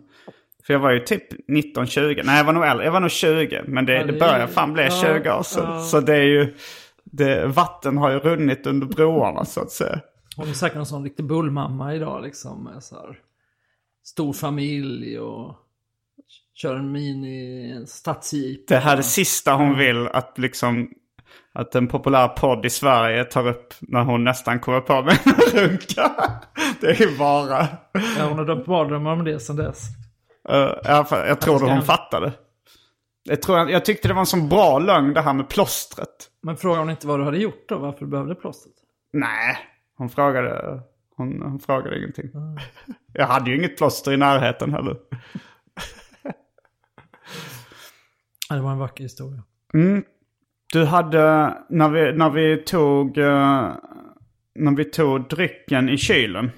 För jag var ju typ 19-20, nej jag var nog äldre, jag var nog 20. Men det, Ja, det börjar fan bli ja, 20 år sedan. ja. Så det är ju, det, vatten har ju runnit under broarna så att säga. Hon är säkert en sån riktig bullmamma idag liksom. Så här, stor familj och kör en mini en stadsjeep. Det här är det sista hon vill att liksom, att en populär podd i Sverige tar upp när hon nästan kommer på med en runka. Det är ju bara, Ja, hon har drömt mardrömmar om det sedan dess. Uh, jag, jag tror ska hon fattade. Jag, tror, jag, jag tyckte det var en sån bra lögn det här med plåstret. Men frågar hon inte vad du hade gjort då? Varför du behövde plåstret? Nej, hon frågade, hon, hon frågade ingenting. Jag hade ju inget plåster i närheten heller. Det var en vacker historia. Du hade, när vi, när vi tog, eh, när vi tog drycken i kylen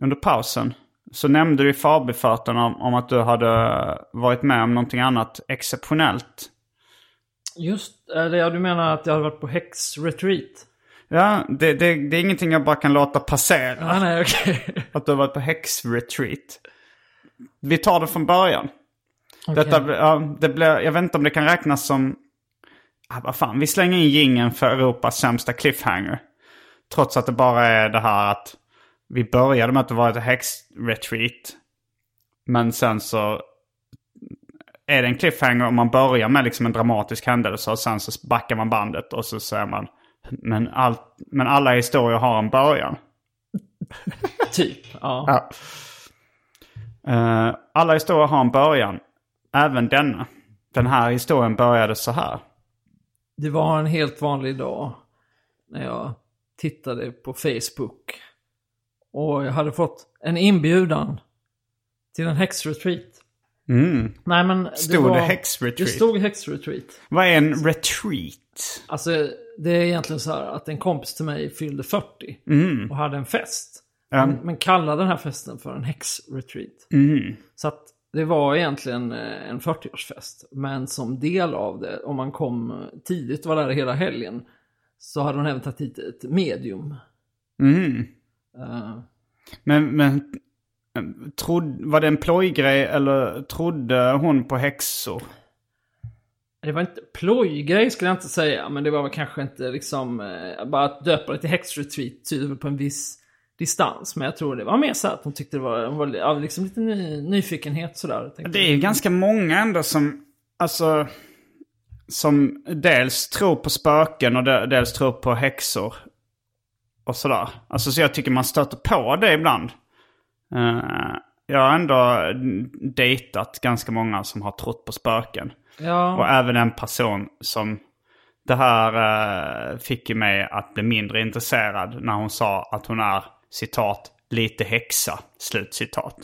under pausen. Så nämnde du i förbifarten om, om att du hade varit med om någonting annat exceptionellt. Just, eller ja, du menar att jag hade varit på häxretreat? Ja, det, det, det är ingenting jag bara kan låta passera. Ja, nej, okej. Att du har varit på häxretreat. Vi tar det från början. Okej. Detta, ja, det blir, jag vet inte om det kan räknas som... Ah, vad fan, vi slänger in jingeln för Europas sämsta cliffhanger. Trots att det bara är det här att vi började med att det var ett häxretreat. Men sen så är det en cliffhanger om man börjar med liksom en dramatisk händelse och sen så backar man bandet och så säger man men, allt, men alla historier har en början. Typ, ja. Ja. Eh, alla historier har en början. Även denna. Den här historien började så här. Det var en helt vanlig dag när jag tittade på Facebook. Och jag hade fått en inbjudan till en häxretreat. Mm. Nej men Stod det, var, det häxretreat? Det stod häxretreat. Vad är en retreat? Alltså det är egentligen så här att en kompis till mig fyllde 40 och hade en fest. Ja. Men, men kallade den här festen för en häxretreat. Mm. Så att det var egentligen eh, en 40-årsfest. Men som del av det, om man kom tidigt och var där hela helgen, så hade hon även tagit hit ett medium. Mm. Eh, Men, men trod, var det en plojgrej eller trodde hon på häxor? Det var inte plojgrej skulle jag inte säga, men det var väl kanske inte liksom... Eh, bara att döpa det till häxretreat tyder väl på en viss distans. Men jag tror det var mer så att hon tyckte det var, var ja, liksom lite ny, nyfikenhet sådär. Det är ju ganska många ändå som, alltså, som dels tror på spöken och de- dels tror på häxor. Och sådär. Alltså så jag tycker man stöter på det ibland. Eh, jag har ändå dejtat ganska många som har trott på spöken. Ja, Och även en person som det här eh, fick ju mig att bli mindre intresserad när hon sa att hon är citat lite häxa, slut citat.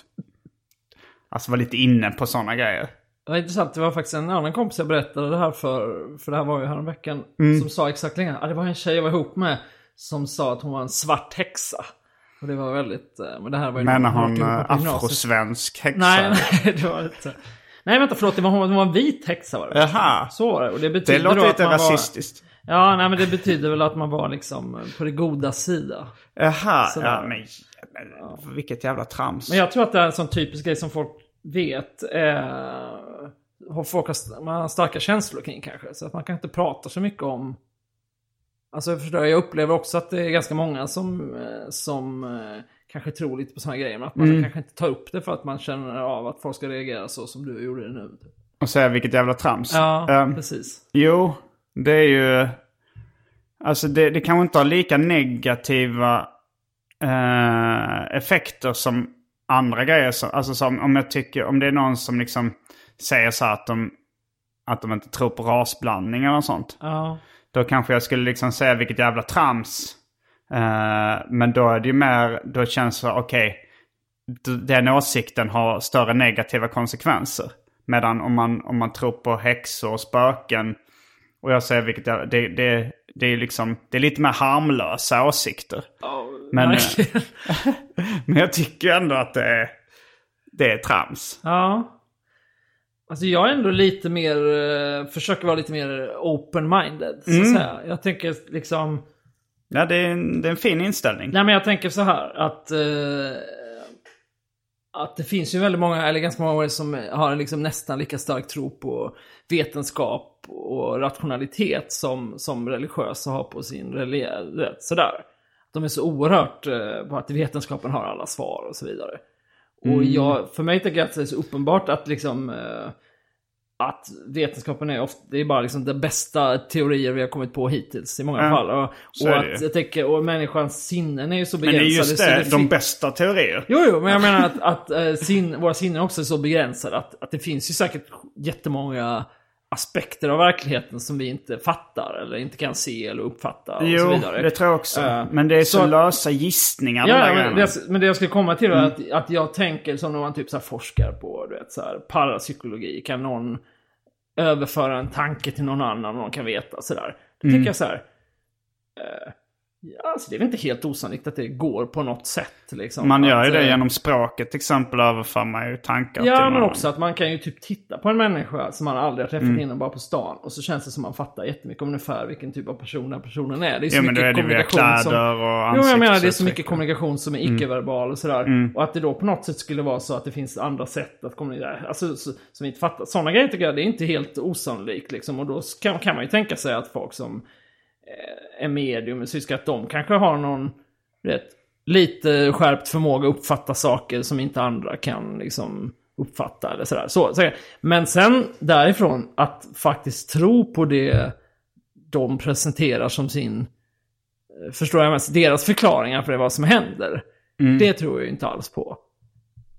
Alltså var lite inne på sådana grejer. det var intressant. Det var faktiskt en annan kompis jag berättade det här för, för det här var ju häromveckan, Mm. som sa exakt lika. Ja, det var en tjej jag var ihop med som sa att hon var en svart häxa. Och det var väldigt, eh, men det här var ju Menar hon eh, afrosvensk häxa? Nej, nej, det var inte. Nej, vänta, förlåt. Det var, hon var en vit häxa var det. Jaha. Så var det. Och det betyder Det låter då att lite man rasistiskt. Var, ja, nej, men det betyder väl att man var liksom på det goda sida. Jaha, Sådär. ja men, men vilket jävla trams. Men jag tror att det är en sån typisk grej som folk vet. Eh, folk har, man har starka känslor kring kanske. Så att man kan inte prata så mycket om... Alltså jag förstår, jag upplever också att det är ganska många som, eh, som eh, kanske tror lite på här grejer. Men att man kanske inte tar upp det för att man känner av att folk ska reagera så som du gjorde nu. Och säga vilket jävla trams. Ja, Ehm, precis. Jo, det är ju... Alltså det, det kanske inte har lika negativa eh, effekter som andra grejer. Så, alltså som om jag tycker, om det är någon som liksom säger så här att de, att de inte tror på rasblandning eller sånt. Ja. Då kanske jag skulle liksom säga vilket jävla trams. Eh, men då är det ju mer, då känns det okej, d- den åsikten har större negativa konsekvenser. Medan om man, om man tror på häxor och spöken och jag säger vilket jävla, det, det, det är liksom, det är lite mer harmlösa åsikter. Men, verkligen. men jag tycker ändå att det är, det är trams. Ja. Alltså jag är ändå lite mer, eh, försöker vara lite mer open-minded. Så Mm. Jag tänker liksom, Ja, det är en, det är en fin inställning. nej men jag tänker så här att, eh, att det finns ju väldigt många, eller ganska många som har liksom nästan lika stark tro på vetenskap och rationalitet som, som religiösa har på sin religion. Sådär. De är så oerhört eh, på att vetenskapen har alla svar och så vidare. Och jag, för mig tänker jag att det är så uppenbart att liksom eh, att vetenskapen är ofta, det är bara liksom den bästa teorier vi har kommit på hittills i många Ja, fall. Och, och det att jag tänker, och människans sinnen är ju så Men det begränsade. är just så det, de bästa teorier. Jo, jo, men jag menar att, att eh, sin, våra sinnen också är så begränsade att, att det finns ju säkert jättemånga aspekter av verkligheten som vi inte fattar eller inte kan se eller uppfatta och så Jo, vidare. det tror jag också. Eh, men det är så, så- lösa gissningar Ja, men det, men det jag skulle komma till var Mm. att, att jag tänker som när man typ så här forskar på du vet, så här, parapsykologi. Kan någon överföra en tanke till någon annan och någon kan veta sådär. Då Mm. tycker jag så här. Eh, ja, alltså det är väl inte helt osannolikt att det går på något sätt. Liksom, Man gör ju att, det eh, genom språket till exempel överför man ju tankar till Ja, men någon. också att man kan ju typ titta på en människa som man aldrig har träffat Mm. innan bara på stan. Och så känns det som man fattar jättemycket om ungefär vilken typ av person den personen är. Det är så Ja, men då mycket är det kommunikation som... kläder och Jo, jag menar det är så mycket kommunikation som är icke-verbal och sådär. Mm. Och att det då på något sätt skulle vara så att det finns andra sätt att kommunicera. Alltså så, som vi inte fattar. Sådana grejer tycker jag det är inte helt osannolikt liksom. Och då kan, kan man ju tänka sig att folk som är medium, syska att de kanske har någon rätt, lite skärpt förmåga att uppfatta saker som inte andra kan liksom uppfatta eller sådär. Så, så, men sen därifrån att faktiskt tro på det de presenterar som sin eh, förstår jag mest, deras förklaringar för det, vad som händer. Det tror jag inte alls på.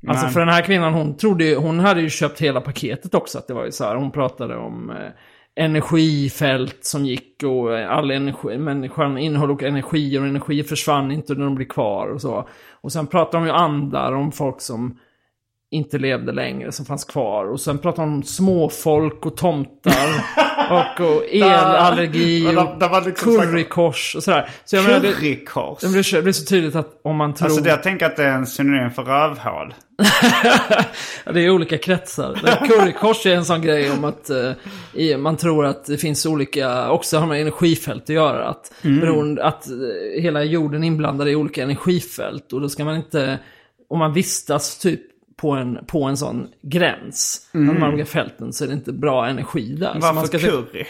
Alltså Nej. för den här kvinnan, hon trodde ju, hon hade ju köpt hela paketet också. Att det var ju så här, hon pratade om eh, energifält som gick och all energi, människan innehöll och energier och energier försvann inte när de blir kvar och så. Och sen pratar de ju andar om folk som inte levde längre som fanns kvar. Och sen pratade de om småfolk och tomtar. och, och elallergi och det var liksom currykors och sådär. Så jag menar, Currykors. det, blir, det blir så tydligt att om man tror... Alltså det, jag tänker att det är en synonym för rövhål. Det är olika kretsar. Currykors är en sån grej om att eh, man tror att det finns olika, också har med energifält att göra. Att, beroende, att eh, hela jorden är inblandad i olika energifält. Och då ska man inte, om man vistas typ på en, på en sån gräns, mm. de olika fälten, så är det inte bra energi där. Så Varför man ska curry?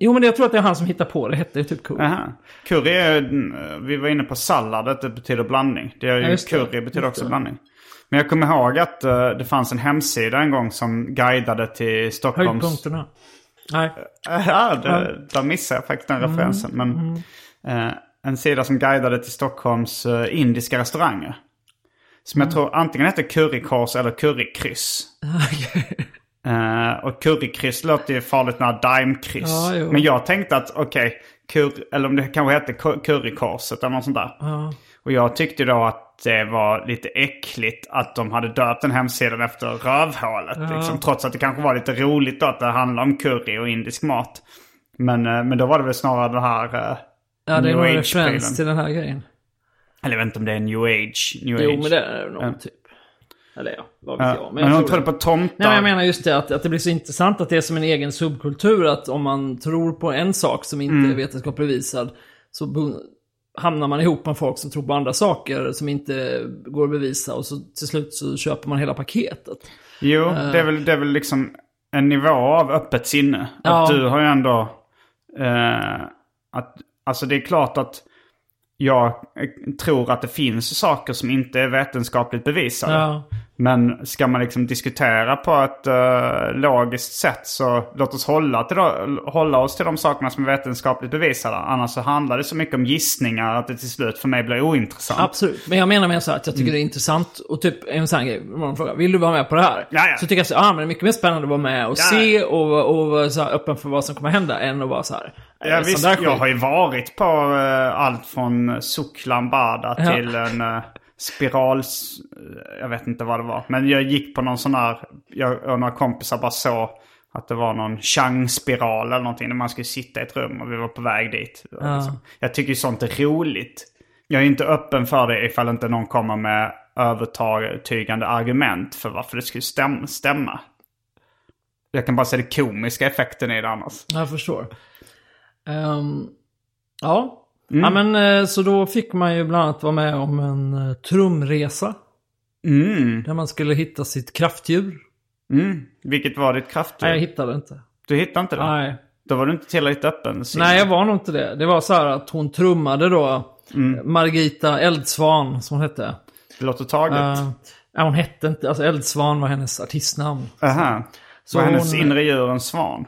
Jo, men jag tror att det är han som hittar på det. hette ju typ curry. Aha. Curry är, mm, vi var inne på sallad, att det betyder blandning. Det är Ja, ju, det. curry betyder Just också det. blandning. Men jag kommer ihåg att eh, det fanns en hemsida en gång som guidade till Stockholms... Höjdpunkterna. Nej. Ja, det, där missade jag faktiskt den Mm, referensen. Men eh, en sida som guidade till Stockholms eh, indiska restauranger. Som Mm. jag tror antingen heter currykors eller currykryss. Eh, och currykryss låter ju farligt när daimkryss. Ja. Men jag tänkte att okej, cur- eller om det kanske hette cu- currykorset eller något sånt där. Ja. Och jag tyckte då att det var lite äckligt att de hade döpt den hemsidan efter rövhålet. Liksom, trots att det kanske var lite roligt då att det handlade om curry och indisk mat. Men, eh, men då var det väl snarare det här... eh, Ja, det var referens till den här grejen. Eller jag vet inte om det är new age. New Jo, age. men det är det nog typ. Eller ja, vad vet Ja, jag. men jag hon tror det. på tomtar. Nej, men jag menar just det att, att det blir så intressant att det är som en egen subkultur. Att om man tror på en sak som inte Mm. är vetenskapligt bevisad så hamnar man ihop med folk som tror på andra saker som inte går att bevisa. Och så till slut så köper man hela paketet. Jo, det, är väl, det är väl liksom en nivå av öppet sinne. Ja. Att du har ju ändå... Eh, att, alltså det är klart att jag eh, tror att det finns saker som inte är vetenskapligt bevisade. Ja. Men ska man liksom diskutera på ett eh, logiskt sätt så låt oss hålla, till då, hålla oss till de sakerna som är vetenskapligt bevisade. Annars så handlar det så mycket om gissningar att det till slut för mig blir ointressant. Absolut, men jag menar med så att jag tycker det är intressant och typ en sån här grej, någon frågar, vill du vara med på det här? Ja, ja. Så tycker jag så, ah, men det är mycket mer spännande att vara med och Ja. se och, och så öppen för vad som kommer hända än att vara så här. Ja, eh, sån visst, jag har ju varit på eh, allt från Suklambada Ja. till en uh, spiral... Jag vet inte vad det var. Men jag gick på någon sån här... Jag och några kompisar bara såg att det var någon Chang-spiral eller någonting. Där man skulle sitta i ett rum och vi var på väg dit. Liksom. Jag tycker ju sånt är roligt. Jag är inte öppen för det ifall inte någon kommer med övertygande argument för varför det skulle stäm- stämma. Jag kan bara se det komiska effekten i det annars. Jag förstår. Ehm, ja. Mm. ja, men eh, så då fick man ju bland annat vara med om en uh, trumresa. Mm. Där man skulle hitta sitt kraftdjur. Mm. Vilket var ditt kraftdjur? Nej, jag hittade inte. Du hittade inte det? Nej. Då var du inte tillräckligt öppen. Simon. Nej, jag var nog inte det. Det var så här att hon trummade då Mm. Margita Eldsvan, som hon hette. Det låter taget. Uh, ja, hon hette inte, alltså Eldsvan var hennes artistnamn. Aha. Så Så var hennes hon- inre djur en svan?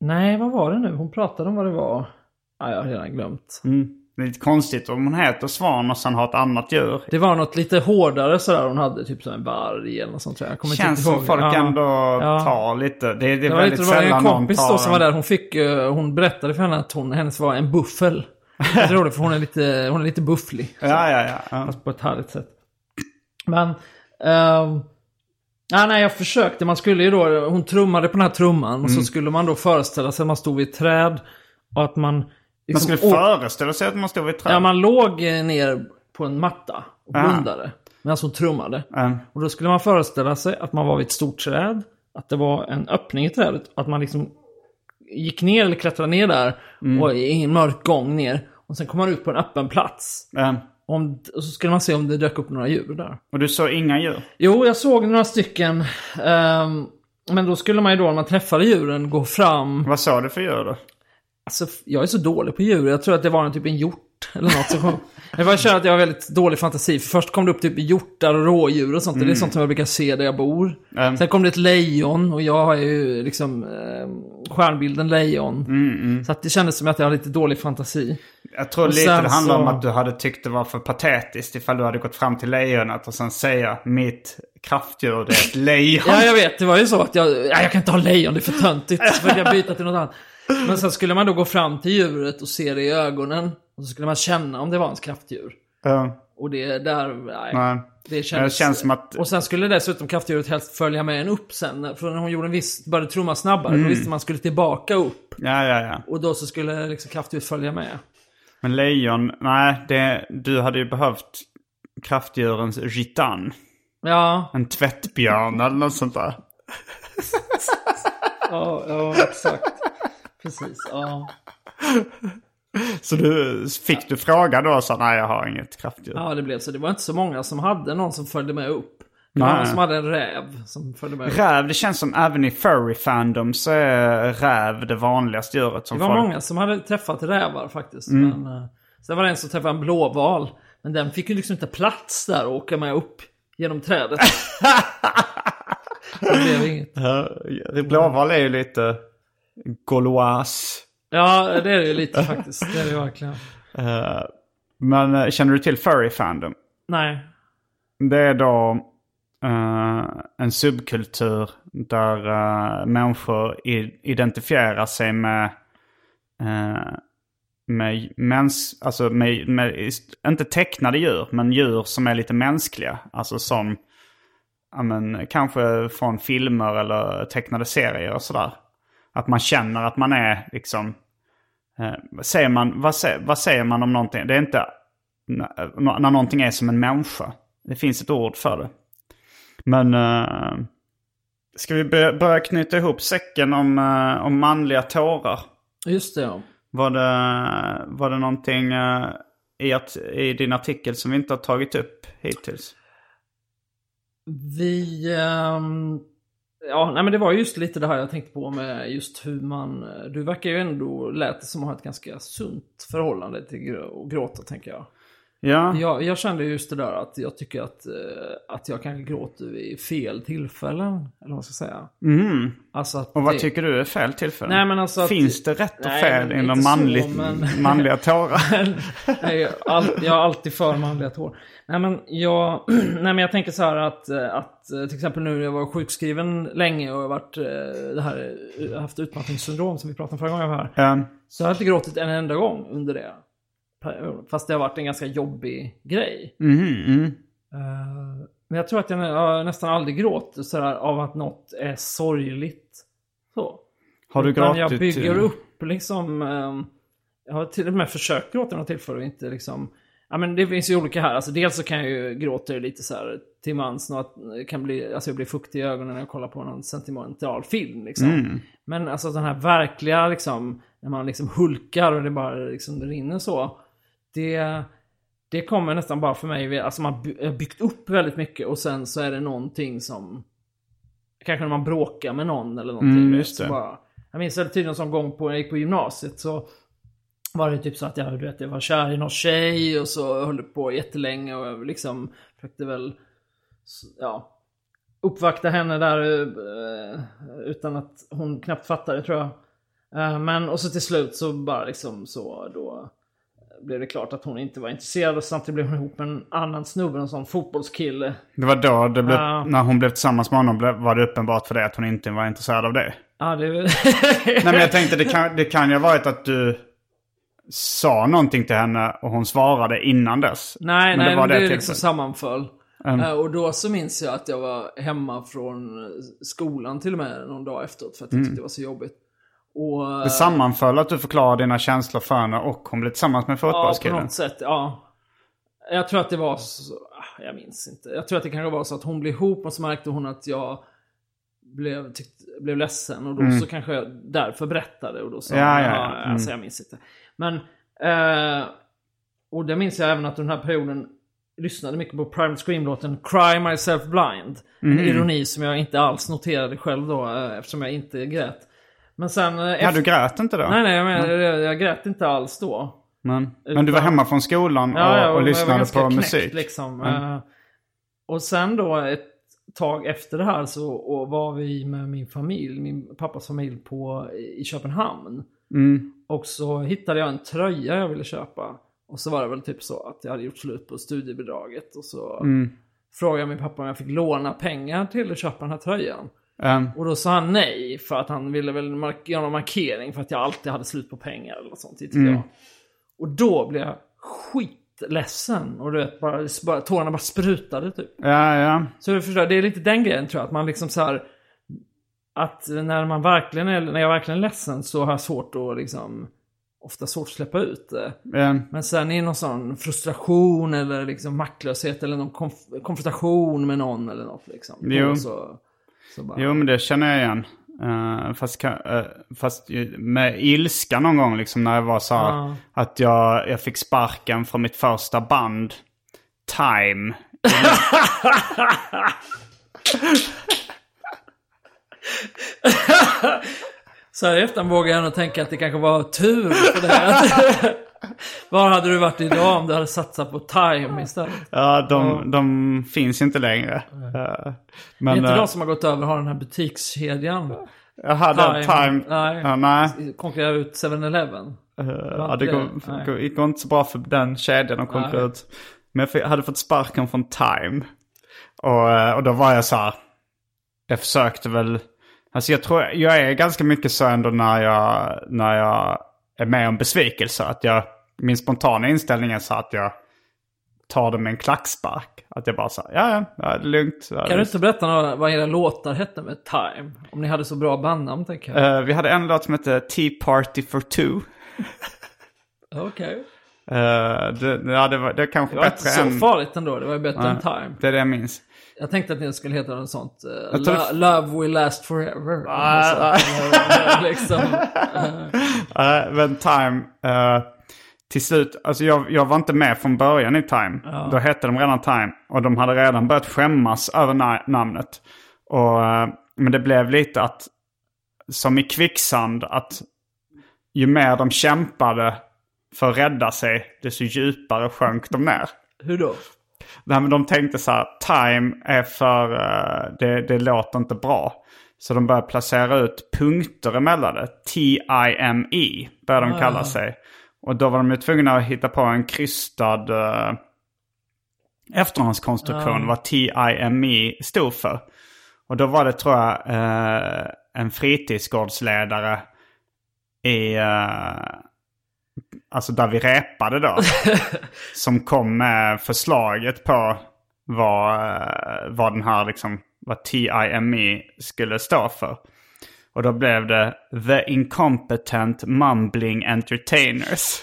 Nej, vad var det nu? Hon pratade om vad det var. Ja, jag har redan glömt. Mm. Det är lite konstigt om hon heter svan och sen har ett annat djur. Det var något lite hårdare sådär hon hade, typ som en varg eller något sånt tror jag. Känns som folk Ja. ändå Ja. tar lite. Det, det är Det var, väldigt lite, det var sällan en någon kompis tar då som var där. Hon, fick, eh, hon berättade för henne att hon, hennes var en buffel. Jag tror det, för hon är lite, hon är lite bufflig. Ja, ja, ja. ja. Fast på ett härligt sätt. Men... ehm, ja, nej, jag försökte. Man skulle ju då... Hon trummade på den här trumman. Mm. Och så skulle man då föreställa sig att man stod vid ett träd. Och att man... Man liksom skulle å- föreställa sig att man stod vid ett träd. Ja, man låg eh, ner på en matta och Ah. blundade. Medan hon trummade. Mm. Och då skulle man föreställa sig att man var vid ett stort träd. Att det var en öppning i trädet. Att man liksom gick ner eller klättrade ner där. Mm. Och i en mörk gång ner. Och sen kom man ut på en öppen plats. Mm. Om, och så skulle man se om det dök upp några djur där. Och du såg inga djur? Jo, jag såg några stycken. ehm, men då skulle man ju då, när man träffade djuren, gå fram. Vad såg du för djur då? Alltså, jag är så dålig på djur. Jag tror att det var en typ en hjort eller något som kom. Jag bara känner att jag har väldigt dålig fantasi. För först kom det upp typ hjortar och rådjur och sånt. Det är sånt som jag brukar se där jag bor. Mm. Sen kom det ett lejon och jag har ju liksom eh, stjärnbilden lejon. Mm, Så att det kändes som att jag hade lite dålig fantasi. Jag tror Och lite det handlar om så- att du hade tyckt det var för patetiskt ifall du hade gått fram till lejonet och sen säga mitt kraftdjur det är ett lejon. Ja, jag vet. Det var ju så att jag, ja, jag kan inte ha lejon, det är för töntigt. Så jag byta till något annat. Men sen skulle man då gå fram till djuret och se det i ögonen. Och så skulle man känna om det var ens kraftdjur. Ja. Och det där, nej. Nej. Det kändes, Det känns som att- Och sen skulle dessutom kraftdjuret helst följa med en upp sen. För när hon gjorde en viss, började trumma snabbare, Mm. då visste man skulle tillbaka upp. Ja, ja, ja. Och då så skulle liksom kraftdjuret följa med. Men lejon, nej, det, du hade ju behövt kraftdjurens gitan. Ja, En tvättbjörn eller något sånt där. ja, ja exakt. Precis, ja. Så du, fick du fråga då så nej jag har inget kraftdjur. Ja, det blev så. Det var inte så många som hade någon som följde med upp. Det var någon som hade en räv som följde med upp. Räv, det känns som även i furry fandom så är räv det vanligaste djuret som Det var folk... många som hade träffat rävar faktiskt. Mm. Men, eh, sen var det en som träffade en blåval. Men den fick ju liksom inte plats där och åka med upp genom trädet. det blev inget. Ja, Blåval är ju lite gaulois. Ja, det är det lite faktiskt. Det är det verkligen. Eh, Men eh, känner du till furry fandom? Nej. Det är då eh, en subkultur där eh, människor i, identifierar sig med, uh, med, mäns, alltså med, med, inte tecknade djur, men djur som är lite mänskliga. Alltså som, ja men, kanske från filmer eller tecknade serier och sådär. Att man känner att man är liksom, eh, säger man, vad, säger, vad säger man om någonting? Det är inte när, när någonting är som en människa. Det finns ett ord för det. Men uh, ska vi börja, knyta ihop säcken om, eh, om manliga tårar? Just det, ja. Var det, var det någonting eh, i, att, i din artikel som vi inte har tagit upp hittills? Vi... ehm, ja, nej men det var just lite det här jag tänkte på med just hur man... Eh, du verkar ju ändå, lät det som att ha ett ganska sunt förhållande till att gråta, tänker jag. Ja, Jag, jag kände just det där att jag tycker att, eh, att jag kanske gråter vid fel tillfällen. Eller vad man ska säga. mm. Alltså och vad det- tycker du är fel tillfälle? Nej, men alltså att- Finns det rätt och Nej, fel inom inte så, manligt, men- manliga tårar? Nej, jag, all, jag är alltid för manliga tår. Nej men jag, nej, men jag tänker så här att, eh, att eh, till exempel nu när jag var sjukskriven länge och jag har varit, det här, haft utmattningssyndrom som vi pratade om förra gången jag var här. Ja. Så jag har inte gråtit en enda gång under det. Fast det har varit en ganska jobbig grej. Mhm, mm. Eh, Men jag tror att jag, nästan aldrig gråter sådär av att något är sorgligt. Så. Har du gråtit? jag bygger eh, upp liksom... ehm, jag har till och med försökt gråta något tillfälle och inte liksom... Ja men det finns ju olika här. Alltså dels så kan jag ju gråta lite så här till mans. Något, kan bli, alltså jag blir fuktig i ögonen när jag kollar på någon sentimental film liksom. Mm. Men alltså den här verkliga liksom, när man liksom hulkar och det bara liksom rinner så. Det, det kommer nästan bara för mig, alltså man har byggt upp väldigt mycket och sen så är det någonting som Kanske när man bråkar med någon eller någonting. Mm, just så det. Bara, jag minns väldigt tydligt en sån gång på, när jag gick på gymnasiet så var det typ så att jag, du vet, jag var kär i någon tjej och så höll det på jättelänge och jag liksom försökte väl, ja, uppvakta henne där eh, utan att hon knappt fattade tror jag. Eh, Men och så till slut så bara liksom så då blev det klart att hon inte var intresserad och samtidigt blev hon ihop med en annan snubbe, en sån fotbollskille. Det var då, det blev, Ja. när hon blev tillsammans med honom, var det uppenbart för dig att hon inte var intresserad av det? Ja, det... Nej men jag tänkte det kan, det kan ju ha varit att du sa någonting till henne och hon svarade innan dess. Nej, Men det nej, var men det, det liksom sammanföll. Mm. Eh, och då så minns jag att jag var hemma från skolan till och med någon dag efteråt för att Mm. jag tyckte det var så jobbigt. Och, eh, Det sammanföll att du förklarade dina känslor för henne och hon blev tillsammans med Ja, på fotbollskillen. något sätt, ja. Jag tror att det var så, ah, jag minns inte. Jag tror att det kanske var så att hon blev ihop och så märkte hon att jag blev, tyckt, blev ledsen och då så kanske jag därför berättade och då sa Mm. Ja, hon, ja, ja. Mm. alltså jag minns inte. Men, eh, och det minns jag även att den här perioden lyssnade mycket på Private Scream-låten Cry Myself Blind. Mm. En ironi som jag inte alls noterade själv då eh, eftersom jag inte grät. Men sen... eh, Ja, du grät inte då? Nej, nej, jag, menar, jag, jag grät inte alls då. Men, men du var hemma från skolan och, Ja, ja, och var lyssnade på knäckt, musik? Liksom. Mm. Och sen då ett tag efter det här så och var vi med min familj, min pappas familj på, i Köpenhamn. Mm. Och så hittade jag en tröja jag ville köpa. Och så var det väl typ så att jag hade gjort slut på studiebidraget. Och så Mm. frågade jag min pappa om jag fick låna pengar till att köpa den här tröjan. Ehm, Och då sa han nej för att han ville väl göra någon markering för att jag alltid hade slut på pengar eller något sånt, Mm. jag. Och då blev jag skitledsen. Och du vet, bara, bara, tårarna bara sprutade typ. Ja, ja. Så du förstår, det är lite den grejen tror jag. Att man liksom så här. Att när man verkligen är, när jag verkligen är ledsen så har jag svårt att liksom. Ofta svårt att släppa ut det. ja. Men sen i någon sån frustration eller liksom maktlöshet eller någon konf- konfrontation med någon eller något liksom. Jo. Så bara, Jo, men det känner jag igen. Eh, fast, eh, fast med ilska någon gång liksom när jag var så här, Ja. att jag, jag fick sparken från mitt första band, Time. Så här i efterhand vågar jag nog tänka att det kanske var tur för det här. Var hade du varit idag om du hade satsat på Time istället? Ja, de, de finns inte längre. Eh, Det men är inte eh, de som har gått över och har den här butikskedjan. jag hade Time. Time. Nej. Ja, nej. Konkurrerar ut 7-Eleven. Eh, ja, det går, inte så bra för den kedjan att konkurrera ut. Men jag hade fått sparken från Time. Och, och då var jag så här. Jag försökte väl. Alltså jag tror jag är ganska mycket så ändå när jag, när jag är med om besvikelse. Att jag, min spontana inställning är så att jag tar det med en klackspark. Att jag bara så här, ja ja, det är lugnt. Kan du visst." inte berätta några, vad era låtar hette med Time? Om ni hade så bra bandnamn tänker jag. Eh, vi hade en låt som hette Tea Party for Two. Okej. Eh, det, ja, det var det kanske Det var inte bättre så än... farligt ändå. Det var ju bättre Nej, än Time. Det är det jag minns. Jag tänkte att det skulle heta något sånt. Uh, det- Love will last forever. Ah, sånt. liksom. Uh, men Time, eh, till slut, alltså jag, jag var inte med från början i Time. Då hette de redan Time. Och de hade redan börjat skämmas över na- namnet. Och, eh, men det blev lite att, som i kvicksand, att ju mer de kämpade för att rädda sig, desto djupare sjönk de ner. Hur då? Nej, men de tänkte så här, time är för, eh, det, det låter inte bra. Så de började placera ut punkter emellan det. T-I-M-E började de kalla sig. Och då var de ju tvungna att hitta på en krystad uh, efterhandskonstruktion vad T-I-M-E stod för. Och då var det tror jag eh, en fritidsgårdsledare i, eh, alltså där vi repade då. som kom med förslaget på vad, eh, vad den här liksom, vad TIME skulle stå för. Och då blev det The Incompetent Mumbling Entertainers.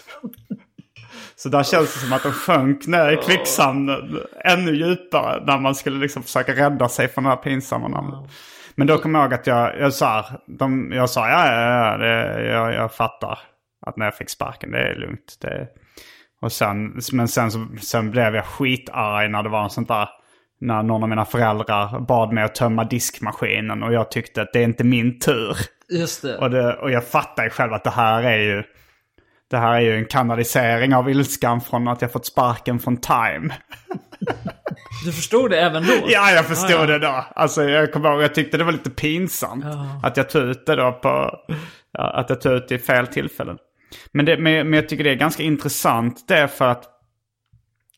Så där känns det som att de sjönk ner i kvicksanden ännu djupare när man skulle liksom försöka rädda sig från det här pinsamma namnet. Men då kom jag ihåg att jag, jag sa, de, jag sa ja, ja, ja det, jag, jag fattar att när jag fick sparken, det är lugnt. Det, och sen, men sen, så, sen blev jag skitarg när det var en sånt där, när någon av mina föräldrar bad mig att tömma diskmaskinen och jag tyckte att det är inte min tur. Just det. Och, det, och jag fattar ju själv att det här är ju det här är ju en kanalisering av ilskan från att jag fått sparken från Time. Du förstod det även då? Ja, jag förstod det då. Alltså jag kommer ihåg, jag tyckte det var lite pinsamt. Att jag tog ut det då på, ja, att jag tog ut det i fel tillfällen. Men, det, men, men jag tycker det är ganska intressant det för att,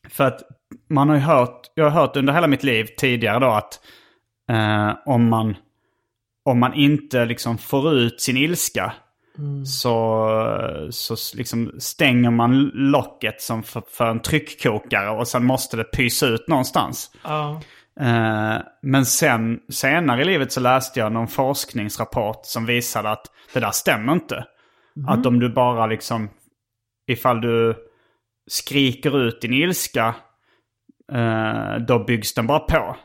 för att man har ju hört, jag har hört under hela mitt liv tidigare då att eh, om, man, om man inte liksom får ut sin ilska så, så liksom stänger man locket som för, för en tryckkokare och sen måste det pysa ut någonstans. Ja. Eh, men sen senare i livet så läste jag någon forskningsrapport som visade att det där stämmer inte. Att om du bara liksom, ifall du skriker ut din ilska, eh, då byggs den bara på.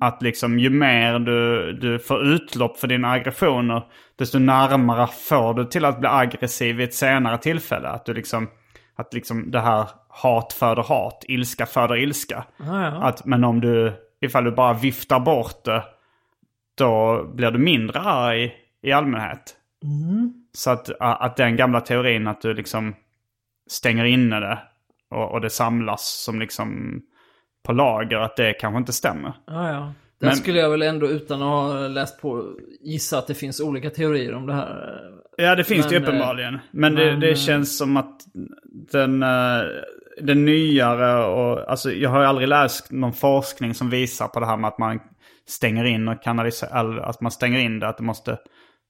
Att liksom ju mer du, du får utlopp för dina aggressioner, desto närmare får du till att bli aggressiv vid ett senare tillfälle. Att du liksom, att liksom det här hat föder hat, ilska föder ilska. Ja. Att, men om du, ifall du bara viftar bort det, då blir du mindre arg i allmänhet. Så att, att den gamla teorin att du liksom stänger inne det och, och det samlas som liksom på lager, att det kanske inte stämmer. Ja, ja. Där Men- skulle jag väl ändå utan att ha läst på gissa att det finns olika teorier om det här. Ja, det finns det ju Men, eh, uppenbarligen. Men, det, men, det eh, känns som att den, eh, den nyare och... Alltså jag har ju aldrig läst någon forskning som visar på det här med att man stänger in och kanaliserar... Att man stänger in det, att det måste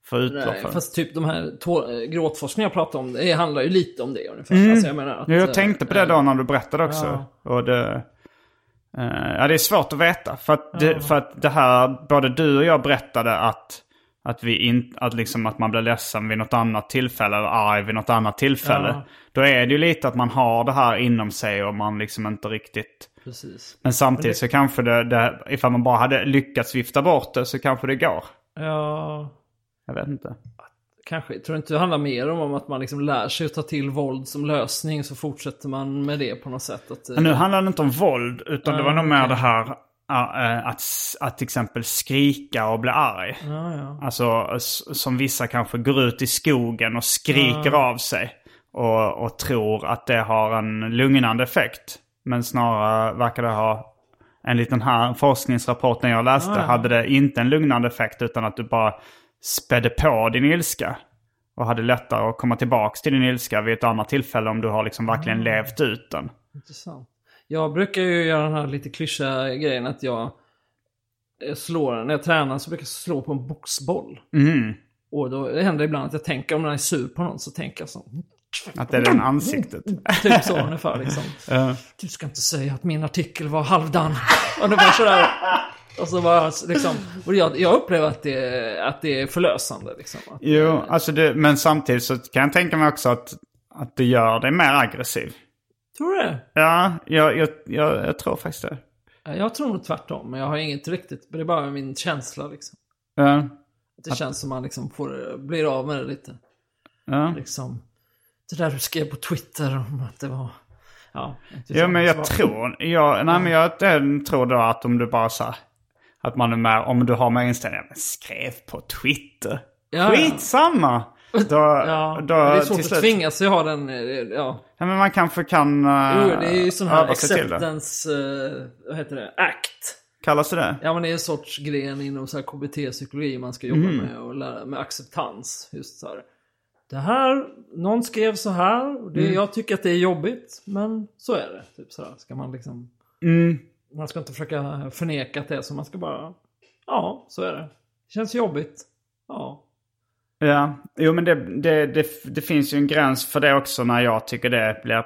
få utlopp Nej, för. fast typ de här tå- eh, gråtforskning jag pratar om, det handlar ju lite om det ungefär. Alltså, jag menar att, Ja, jag eh, tänkte på det då när du berättade också. Och det, eh, ja, det är svårt att veta. För att, det, för att det här, både du och jag berättade att, att, vi in, att, liksom, att man blir ledsen vid något annat tillfälle eller arg vid något annat tillfälle. Ja. Då är det ju lite att man har det här inom sig och man liksom inte riktigt... Precis. Men samtidigt så kanske det, det, ifall man bara hade lyckats vifta bort det så kanske det går. Ja, Jag vet inte. kanske. Tror inte det handlar mer om att man liksom lär sig att ta till våld som lösning så fortsätter man med det på något sätt. Att, eh, Men nu handlar det inte om våld, utan det var nog mer det här äh, att, att till exempel skrika och bli arg. ja, ja. Alltså som vissa kanske går ut i skogen och skriker Ah. av sig. Och, och tror att det har en lugnande effekt. Men snarare verkar det ha, enligt den här forskningsrapporten jag läste, hade det inte en lugnande effekt utan att du bara spädde på din ilska. Och hade lättare att komma tillbaka till din ilska vid ett annat tillfälle om du har liksom verkligen Ah. levt ut den. Intressant. Jag brukar ju göra den här lite klyschiga grejen att jag jag slår, när jag tränar så brukar jag slå på en boxboll. Mhm. Och då händer det ibland att jag tänker, om den är sur på någon så tänker jag så. Att det är den ansiktet. Typ så ungefär liksom. Ja. Du ska inte säga att min artikel var halvdan. Var sådär. Och så bara liksom. Och jag, jag upplever att det, att det är förlösande liksom. Att, Jo, alltså det, men samtidigt så kan jag tänka mig också att, att det gör dig mer aggressiv. tror du det? Ja, jag, jag, jag, jag tror faktiskt det. Ja, Jag tror nog tvärtom. Men jag har inget riktigt. Det är bara min känsla liksom. Ja, Att det känns som man liksom får, blir av med det lite. ja. Liksom. Det där du skrev på Twitter om att det var... Ja, ja men jag tror, jag, nej, men jag eh, tror då att om du bara så här, att man är med, om du har med inställningen, skrev på Twitter. Ja. Skitsamma! Då, Ja, då, det är svårt att tvinga sig ha den, eh, ja. Ja, men man kanske kan uh, Jo, det är ju sån här acceptance, eh, vad heter det, act. Kallas det det? Ja men det är en sorts gren inom så här KBT-psykologi man ska jobba Mm. med och lära med acceptans. Just så här. Det här, någon skrev så här och det, Mm. jag tycker att det är jobbigt men så är det. Typ så här. Ska man liksom, Mm man ska inte försöka förneka att det är så, man ska bara, ja så är det. Det känns jobbigt. Ja. Ja, jo men det, det, det, det finns ju en gräns för det också när jag tycker det blir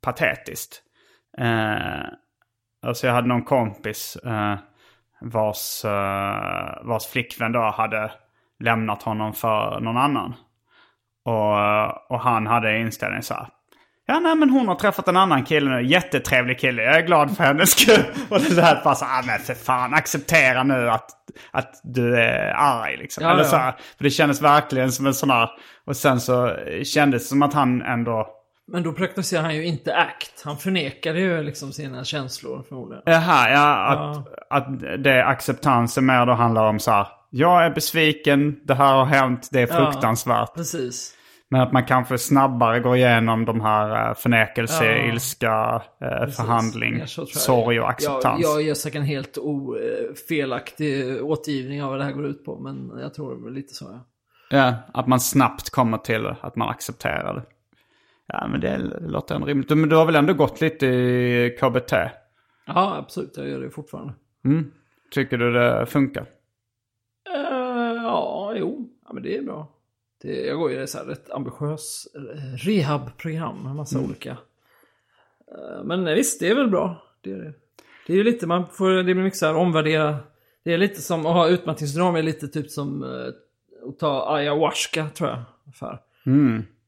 patetiskt. Eh, alltså jag hade någon kompis eh, vars, eh, vars flickvän då hade lämnat honom för någon annan. Och, eh, och han hade inställningen så här. Ja, nej men hon har träffat en annan kille nu. Jättetrevlig kille. Jag är glad för hennes skull. Och det där bara så ah, men för fan acceptera nu att, att du är arg liksom. Ja, Eller ja. så här, för det kändes verkligen som en sån här. Och sen så kändes det som att han ändå... Men då praktiserar han ju inte act. Han förnekade ju liksom sina känslor förmodligen. Jaha, ja, att, att det acceptansen mer då handlar om så här. Jag är besviken, det här har hänt, det är Ja. fruktansvärt. Precis. Men att man kanske snabbare går igenom de här eh, förnekelse, Ja. ilska, eh, förhandling, så tror jag. sorg och acceptans. Jag, jag gör säkert en helt o, eh, felaktig återgivning av vad det här går ut på. Men jag tror det lite så. Ja. Ja, att man snabbt kommer till att man accepterar det. Ja, men det låter ändå rimligt. Men du har väl ändå gått lite i KBT? ja, absolut. Jag gör det fortfarande. Tycker du det funkar? Eh, ja, jo. Ja, men det är bra. Det, jag går ju i ett så här rätt ambitiös eh, rehabprogram med massa olika. Eh, men nej, visst, det är väl bra. Det är det. Det är ju lite, man får, det blir mycket så här omvärdera. Det är lite som att ha utmattningssyndrom, är lite typ som eh, att ta ayahuasca tror jag. Ungefär.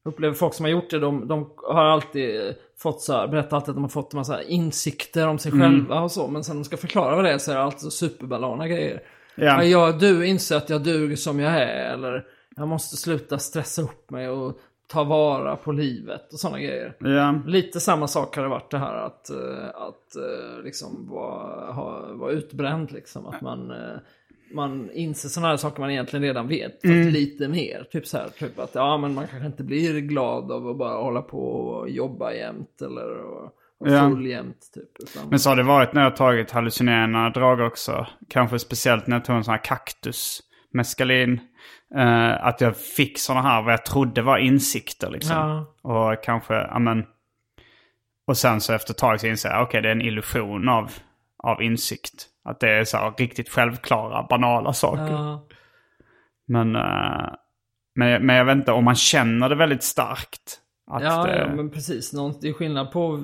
Jag upplever folk som har gjort det, de, de har alltid fått så här, berättat alltid att de har fått en massa insikter om sig själva och så. Men sen de ska förklara vad det är så är det alltid så superbanala grejer. Ja. Jag, du inser att jag duger som jag är. Eller jag måste sluta stressa upp mig och ta vara på livet och sådana grejer. Ja. Lite samma sak har det varit det här att, eh, att eh, liksom vara, ha, vara utbränd liksom. Att man, eh, man inser sådana här saker man egentligen redan vet. Fast lite mer. Typ så här, typ att ja men man kanske inte blir glad av att bara hålla på och jobba jämt eller och, och full jämt typ. Utan, Men så har det varit när jag tagit hallucinerande droger också. Kanske speciellt när jag tog en sån här kaktus, meskalin. Eh, att jag fick såna här vad jag trodde var insikter liksom. Ja. Och kanske, ja men. Och sen så efter ett tag så inser jag, okej det är en illusion av, av insikt. Att det är så här riktigt självklara, banala saker. ja, Men, eh, Men, men jag vet inte om man känner det väldigt starkt. Att Ja, det, ja, men precis. Någon, det är skillnad på att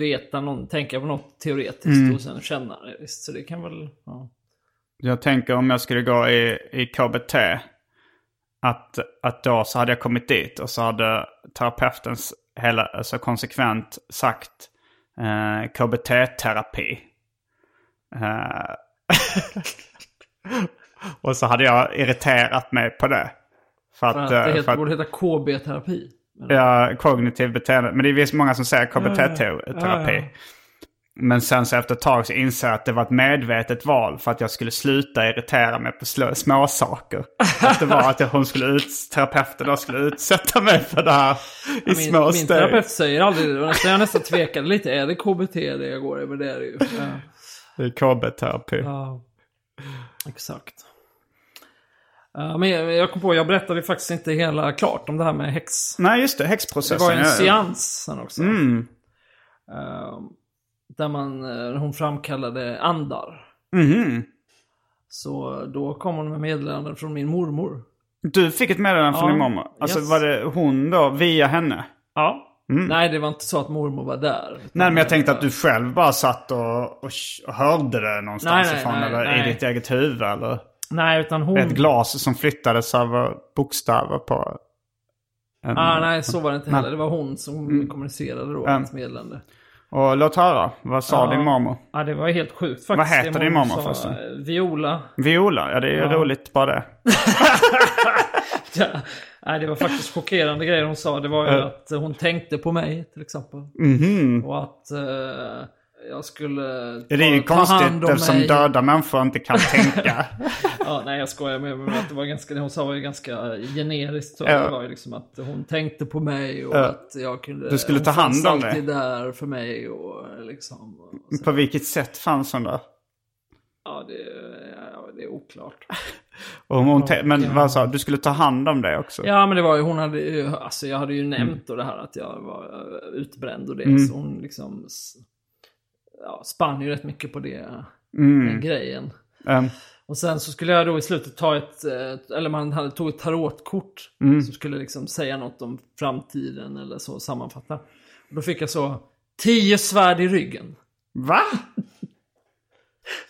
veta någon, tänka på något teoretiskt Mm. och sen känna det. Så det kan väl... Ja. Jag tänker om jag skulle gå i, i KBT. Att, att då så hade jag kommit dit och så hade terapeuten hela, alltså konsekvent sagt eh, KBT-terapi. Eh, och så hade jag irriterat mig på det. För För att, att det eh, heter, för att borde heta KB-terapi. ja, kognitiv beteende. Men det är visst många som säger KBT-terapi. Ja, ja. Men sen så efter ett tag så inser jag att det var ett medvetet val för att jag skulle sluta irritera mig på slå, små saker. Att det var att hon skulle ut, terapeuten då skulle utsätta mig för det här i Min, små min steg. terapeut säger aldrig det. Nästan- Jag nästan tvekade lite. Är det KBT det jag går i? Men det är det ju. Ja, I KB-terapi. ja. exakt. Ja, men jag, jag kom på, jag berättade faktiskt inte hela klart om det här med häx. Nej just det, Det häxprocessen. var ju en ja, ja. seans sen också. Mm. Eh, där man, eh, hon framkallade andar. Mhm. Så då kom hon med meddelanden från min mormor. Du fick ett meddelande från Ja, din mamma. Alltså yes. var det hon då, via henne? Ja. Nej, det var inte så att mormor var där. Mm. Nej men jag tänkte att du själv bara satt och, och, och hörde det någonstans Nej, ifrån. nej, eller i nej. ditt eget huvud eller? Nej, utan hon... Ett glas som flyttades över bokstäver på... En, Ah, nej, så var det inte heller. Det var hon som kommunicerade då, Mm. hans meddelande. Och låt höra, vad sa Ja. din mormor? Ja, det var helt sjukt faktiskt. Vad heter din sa, förresten? eh, Viola. Viola, ja det är ju roligt bara det. Ja, nej, det var faktiskt chockerande grejer hon sa. Det var ju Ja. att hon tänkte på mig till exempel. Mhm. Och att eh, jag skulle Ja, det är ju ta, ta konstigt om eftersom mig. döda människor inte kan tänka. Ja, nej, jag skojar med men att det var ganska, det hon sa ju ganska generiskt. Så Ja. Det var ju liksom att hon tänkte på mig och Ja. att jag kunde... Du skulle hon ta hand om dig. alltid där för mig och liksom... Och. På vilket sätt fanns hon där? Ja, det, ja, det är oklart. Och hon te- men Ja. vad sa du? skulle ta hand om det också? Ja, men det var ju, hon hade ju, alltså jag hade ju nämnt då det här att jag var utbränd och det. Mm. Så hon liksom ja, spann ju rätt mycket på det, Mm. den grejen. Ehm, Och sen så skulle jag då i slutet ta ett, eller man hade tog ett tarotkort Mm. som skulle liksom säga något om framtiden eller så sammanfatta. Och då fick jag så, tio svärd i ryggen. va?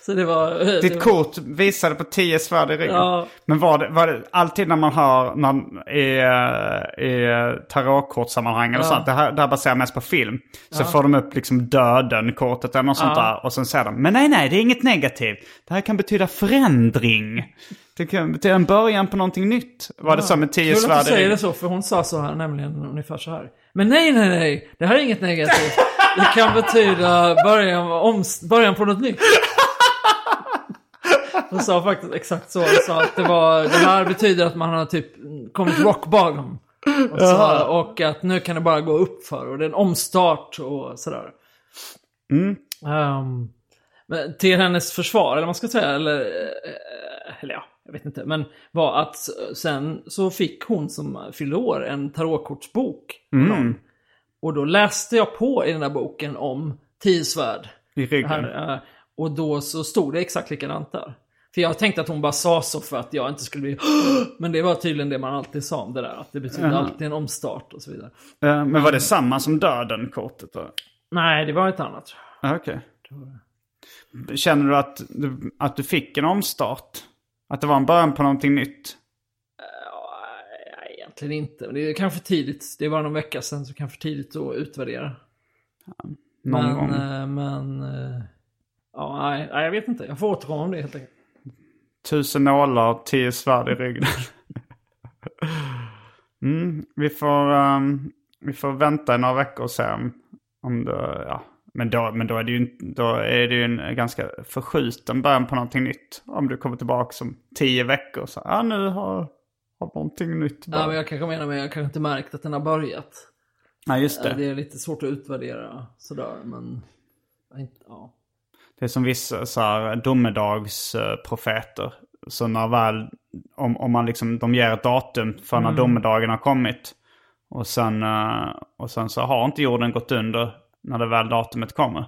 Så det var... eh, det Ditt var, kort visade på tio svärd i ryggen. Ja. Men var det, var det alltid när man hör när, i, i tarotkortsammanhang och Ja. sånt, det här, det här baserar mest på film. Så får de upp liksom döden-kortet eller något sånt Ja. där. Och sen säger de, men nej nej, det är inget negativt. Det här kan betyda förändring. Det kan betyda en början på någonting nytt. Var det så med tio svärd du i säger ryggen? det så, för hon sa så här nämligen ungefär så här. Men nej, nej, nej, det här är inget negativt. Det kan betyda början, om, början på något nytt. Hon sa faktiskt exakt så. Hon sa att det, var, det här betyder att man har typ kommit rock bottom. Och, så, och att nu kan det bara gå upp för och det är en omstart och sådär. Mm. Ehm, men till hennes försvar, eller vad man ska säga, eller, eh, eller ja, jag vet inte. Men var att sen så fick hon som fyllde år en tarotkortsbok. Mm. Och då läste jag på i den där boken om tio svärd. I ryggen. Här, eh, och då så stod det exakt likadant där. För jag tänkte att hon bara sa så för att jag inte skulle bli Men det var tydligen det man alltid sa om det där. Att det betyder Jaha. alltid en omstart och så vidare. Eh, Men var det samma som döden-kortet då? Nej, det var ett annat. Ah, Okej. Känner du att, du att du fick en omstart? Att det var en början på någonting nytt? Nej, egentligen inte. Men det är kanske för tidigt. Det var någon vecka sedan, så kanske tidigt att utvärdera. Någon men, gång. eh, men... Ja, nej, nej, jag vet inte. Jag får återkomma om det helt enkelt. Tusen nålar, tio svärd i ryggen. mm, vi, får, ehm, vi får vänta i några veckor och se om, om det... Ja. Men, då, men då är det ju, då är det ju en ganska förskjuten början på någonting nytt. Om du kommer tillbaka som tio veckor. Så ja, nu har, har någonting nytt Ja, börjat. men jag kanske menar med jag kanske inte märkt att den har börjat. Nej, just det. Eh, Det är lite svårt att utvärdera sådär, men... ja, Ja. Det är som vissa så här, domedagsprofeter. Så när väl, om, om man liksom, de ger ett datum för när domedagen har kommit. Och sen, eh, och sen så har inte jorden gått under när det väl datumet kommer.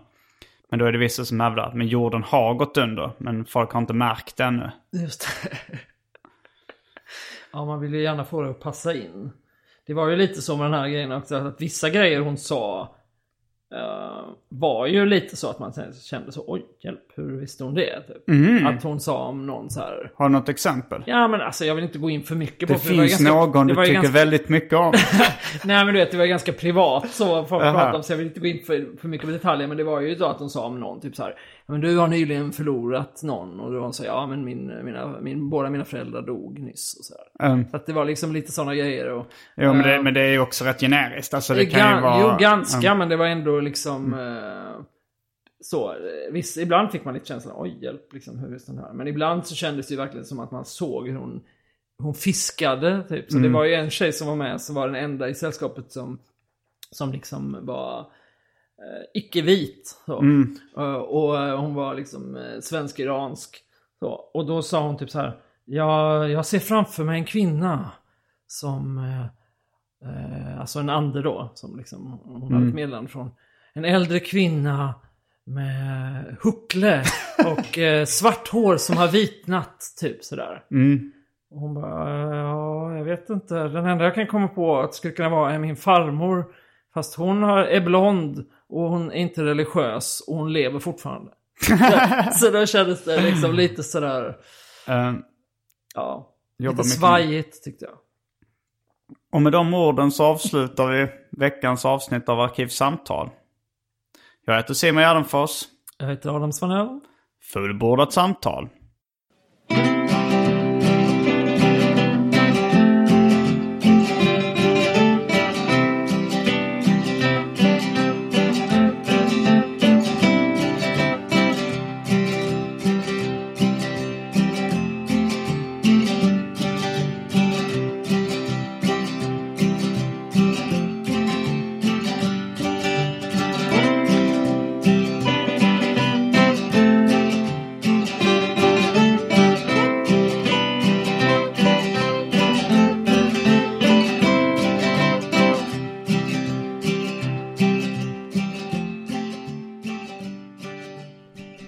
Men då är det vissa som hävdar att men jorden har gått under, men folk har inte märkt det ännu. Just det. Ja, man vill ju gärna få det att passa in. Det var ju lite med den här grejen också, att vissa grejer hon sa eh, var ju lite så att man kände så, oj, hjälp, hur visste hon det? Typ. Mm. Att hon sa om någon så här, Har du något exempel? ja men alltså jag vill inte gå in för mycket på Det för var ju finns någon det du tycker ganska, väldigt mycket om. Nej men du vet, det var ganska privat så folk pratade om, så jag vill inte gå in för, för mycket på detaljer. Men det var ju så att de sa om någon, typ så här, "Ja, men du har nyligen förlorat någon. Och då här, ja men min, mina, min, båda mina föräldrar dog nyss. Och så. Um, Så att det var liksom lite sådana grejer. Och, jo, men det, eh, men det är ju också rätt generiskt. Alltså det det kan ju vara... Jo, ganska, Mm. men det var ändå liksom... eh, så, eh, visst, ibland fick man lite känslan, oj hjälp, liksom, hur visste den här? Men ibland så kändes det ju verkligen som att man såg hur hon, hon fiskade, typ. Så det var ju en tjej som var med, som var den enda i sällskapet som, som liksom var icke-vit. Så. Eh, och eh, hon var liksom eh, svensk-iransk. Och då sa hon typ så här, jag, jag ser framför mig en kvinna som eh, Eh, alltså en ande då, som liksom hon hade ett meddelande från. En äldre kvinna med huckle och eh, svart hår som har vitnat, typ sådär. Mm. Och hon bara, ja, jag vet inte. Den enda jag kan komma på att det skulle kunna vara är min farmor. Fast hon är blond och hon är inte religiös och hon lever fortfarande. så då kändes det liksom lite sådär, Um, ja, lite svajigt tyckte jag. och med de orden så avslutar vi veckans avsnitt av Arkivsamtal. Jag heter Simon Gärdenfors. Jag heter Adam Svanell. Fullbordat samtal.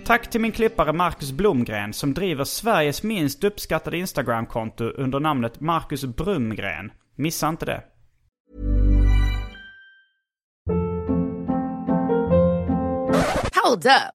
Tack till min klippare Marcus Blomgren som driver Sveriges minst uppskattade Instagram-konto under namnet Marcus Brumgren. Missa inte det. Hold up.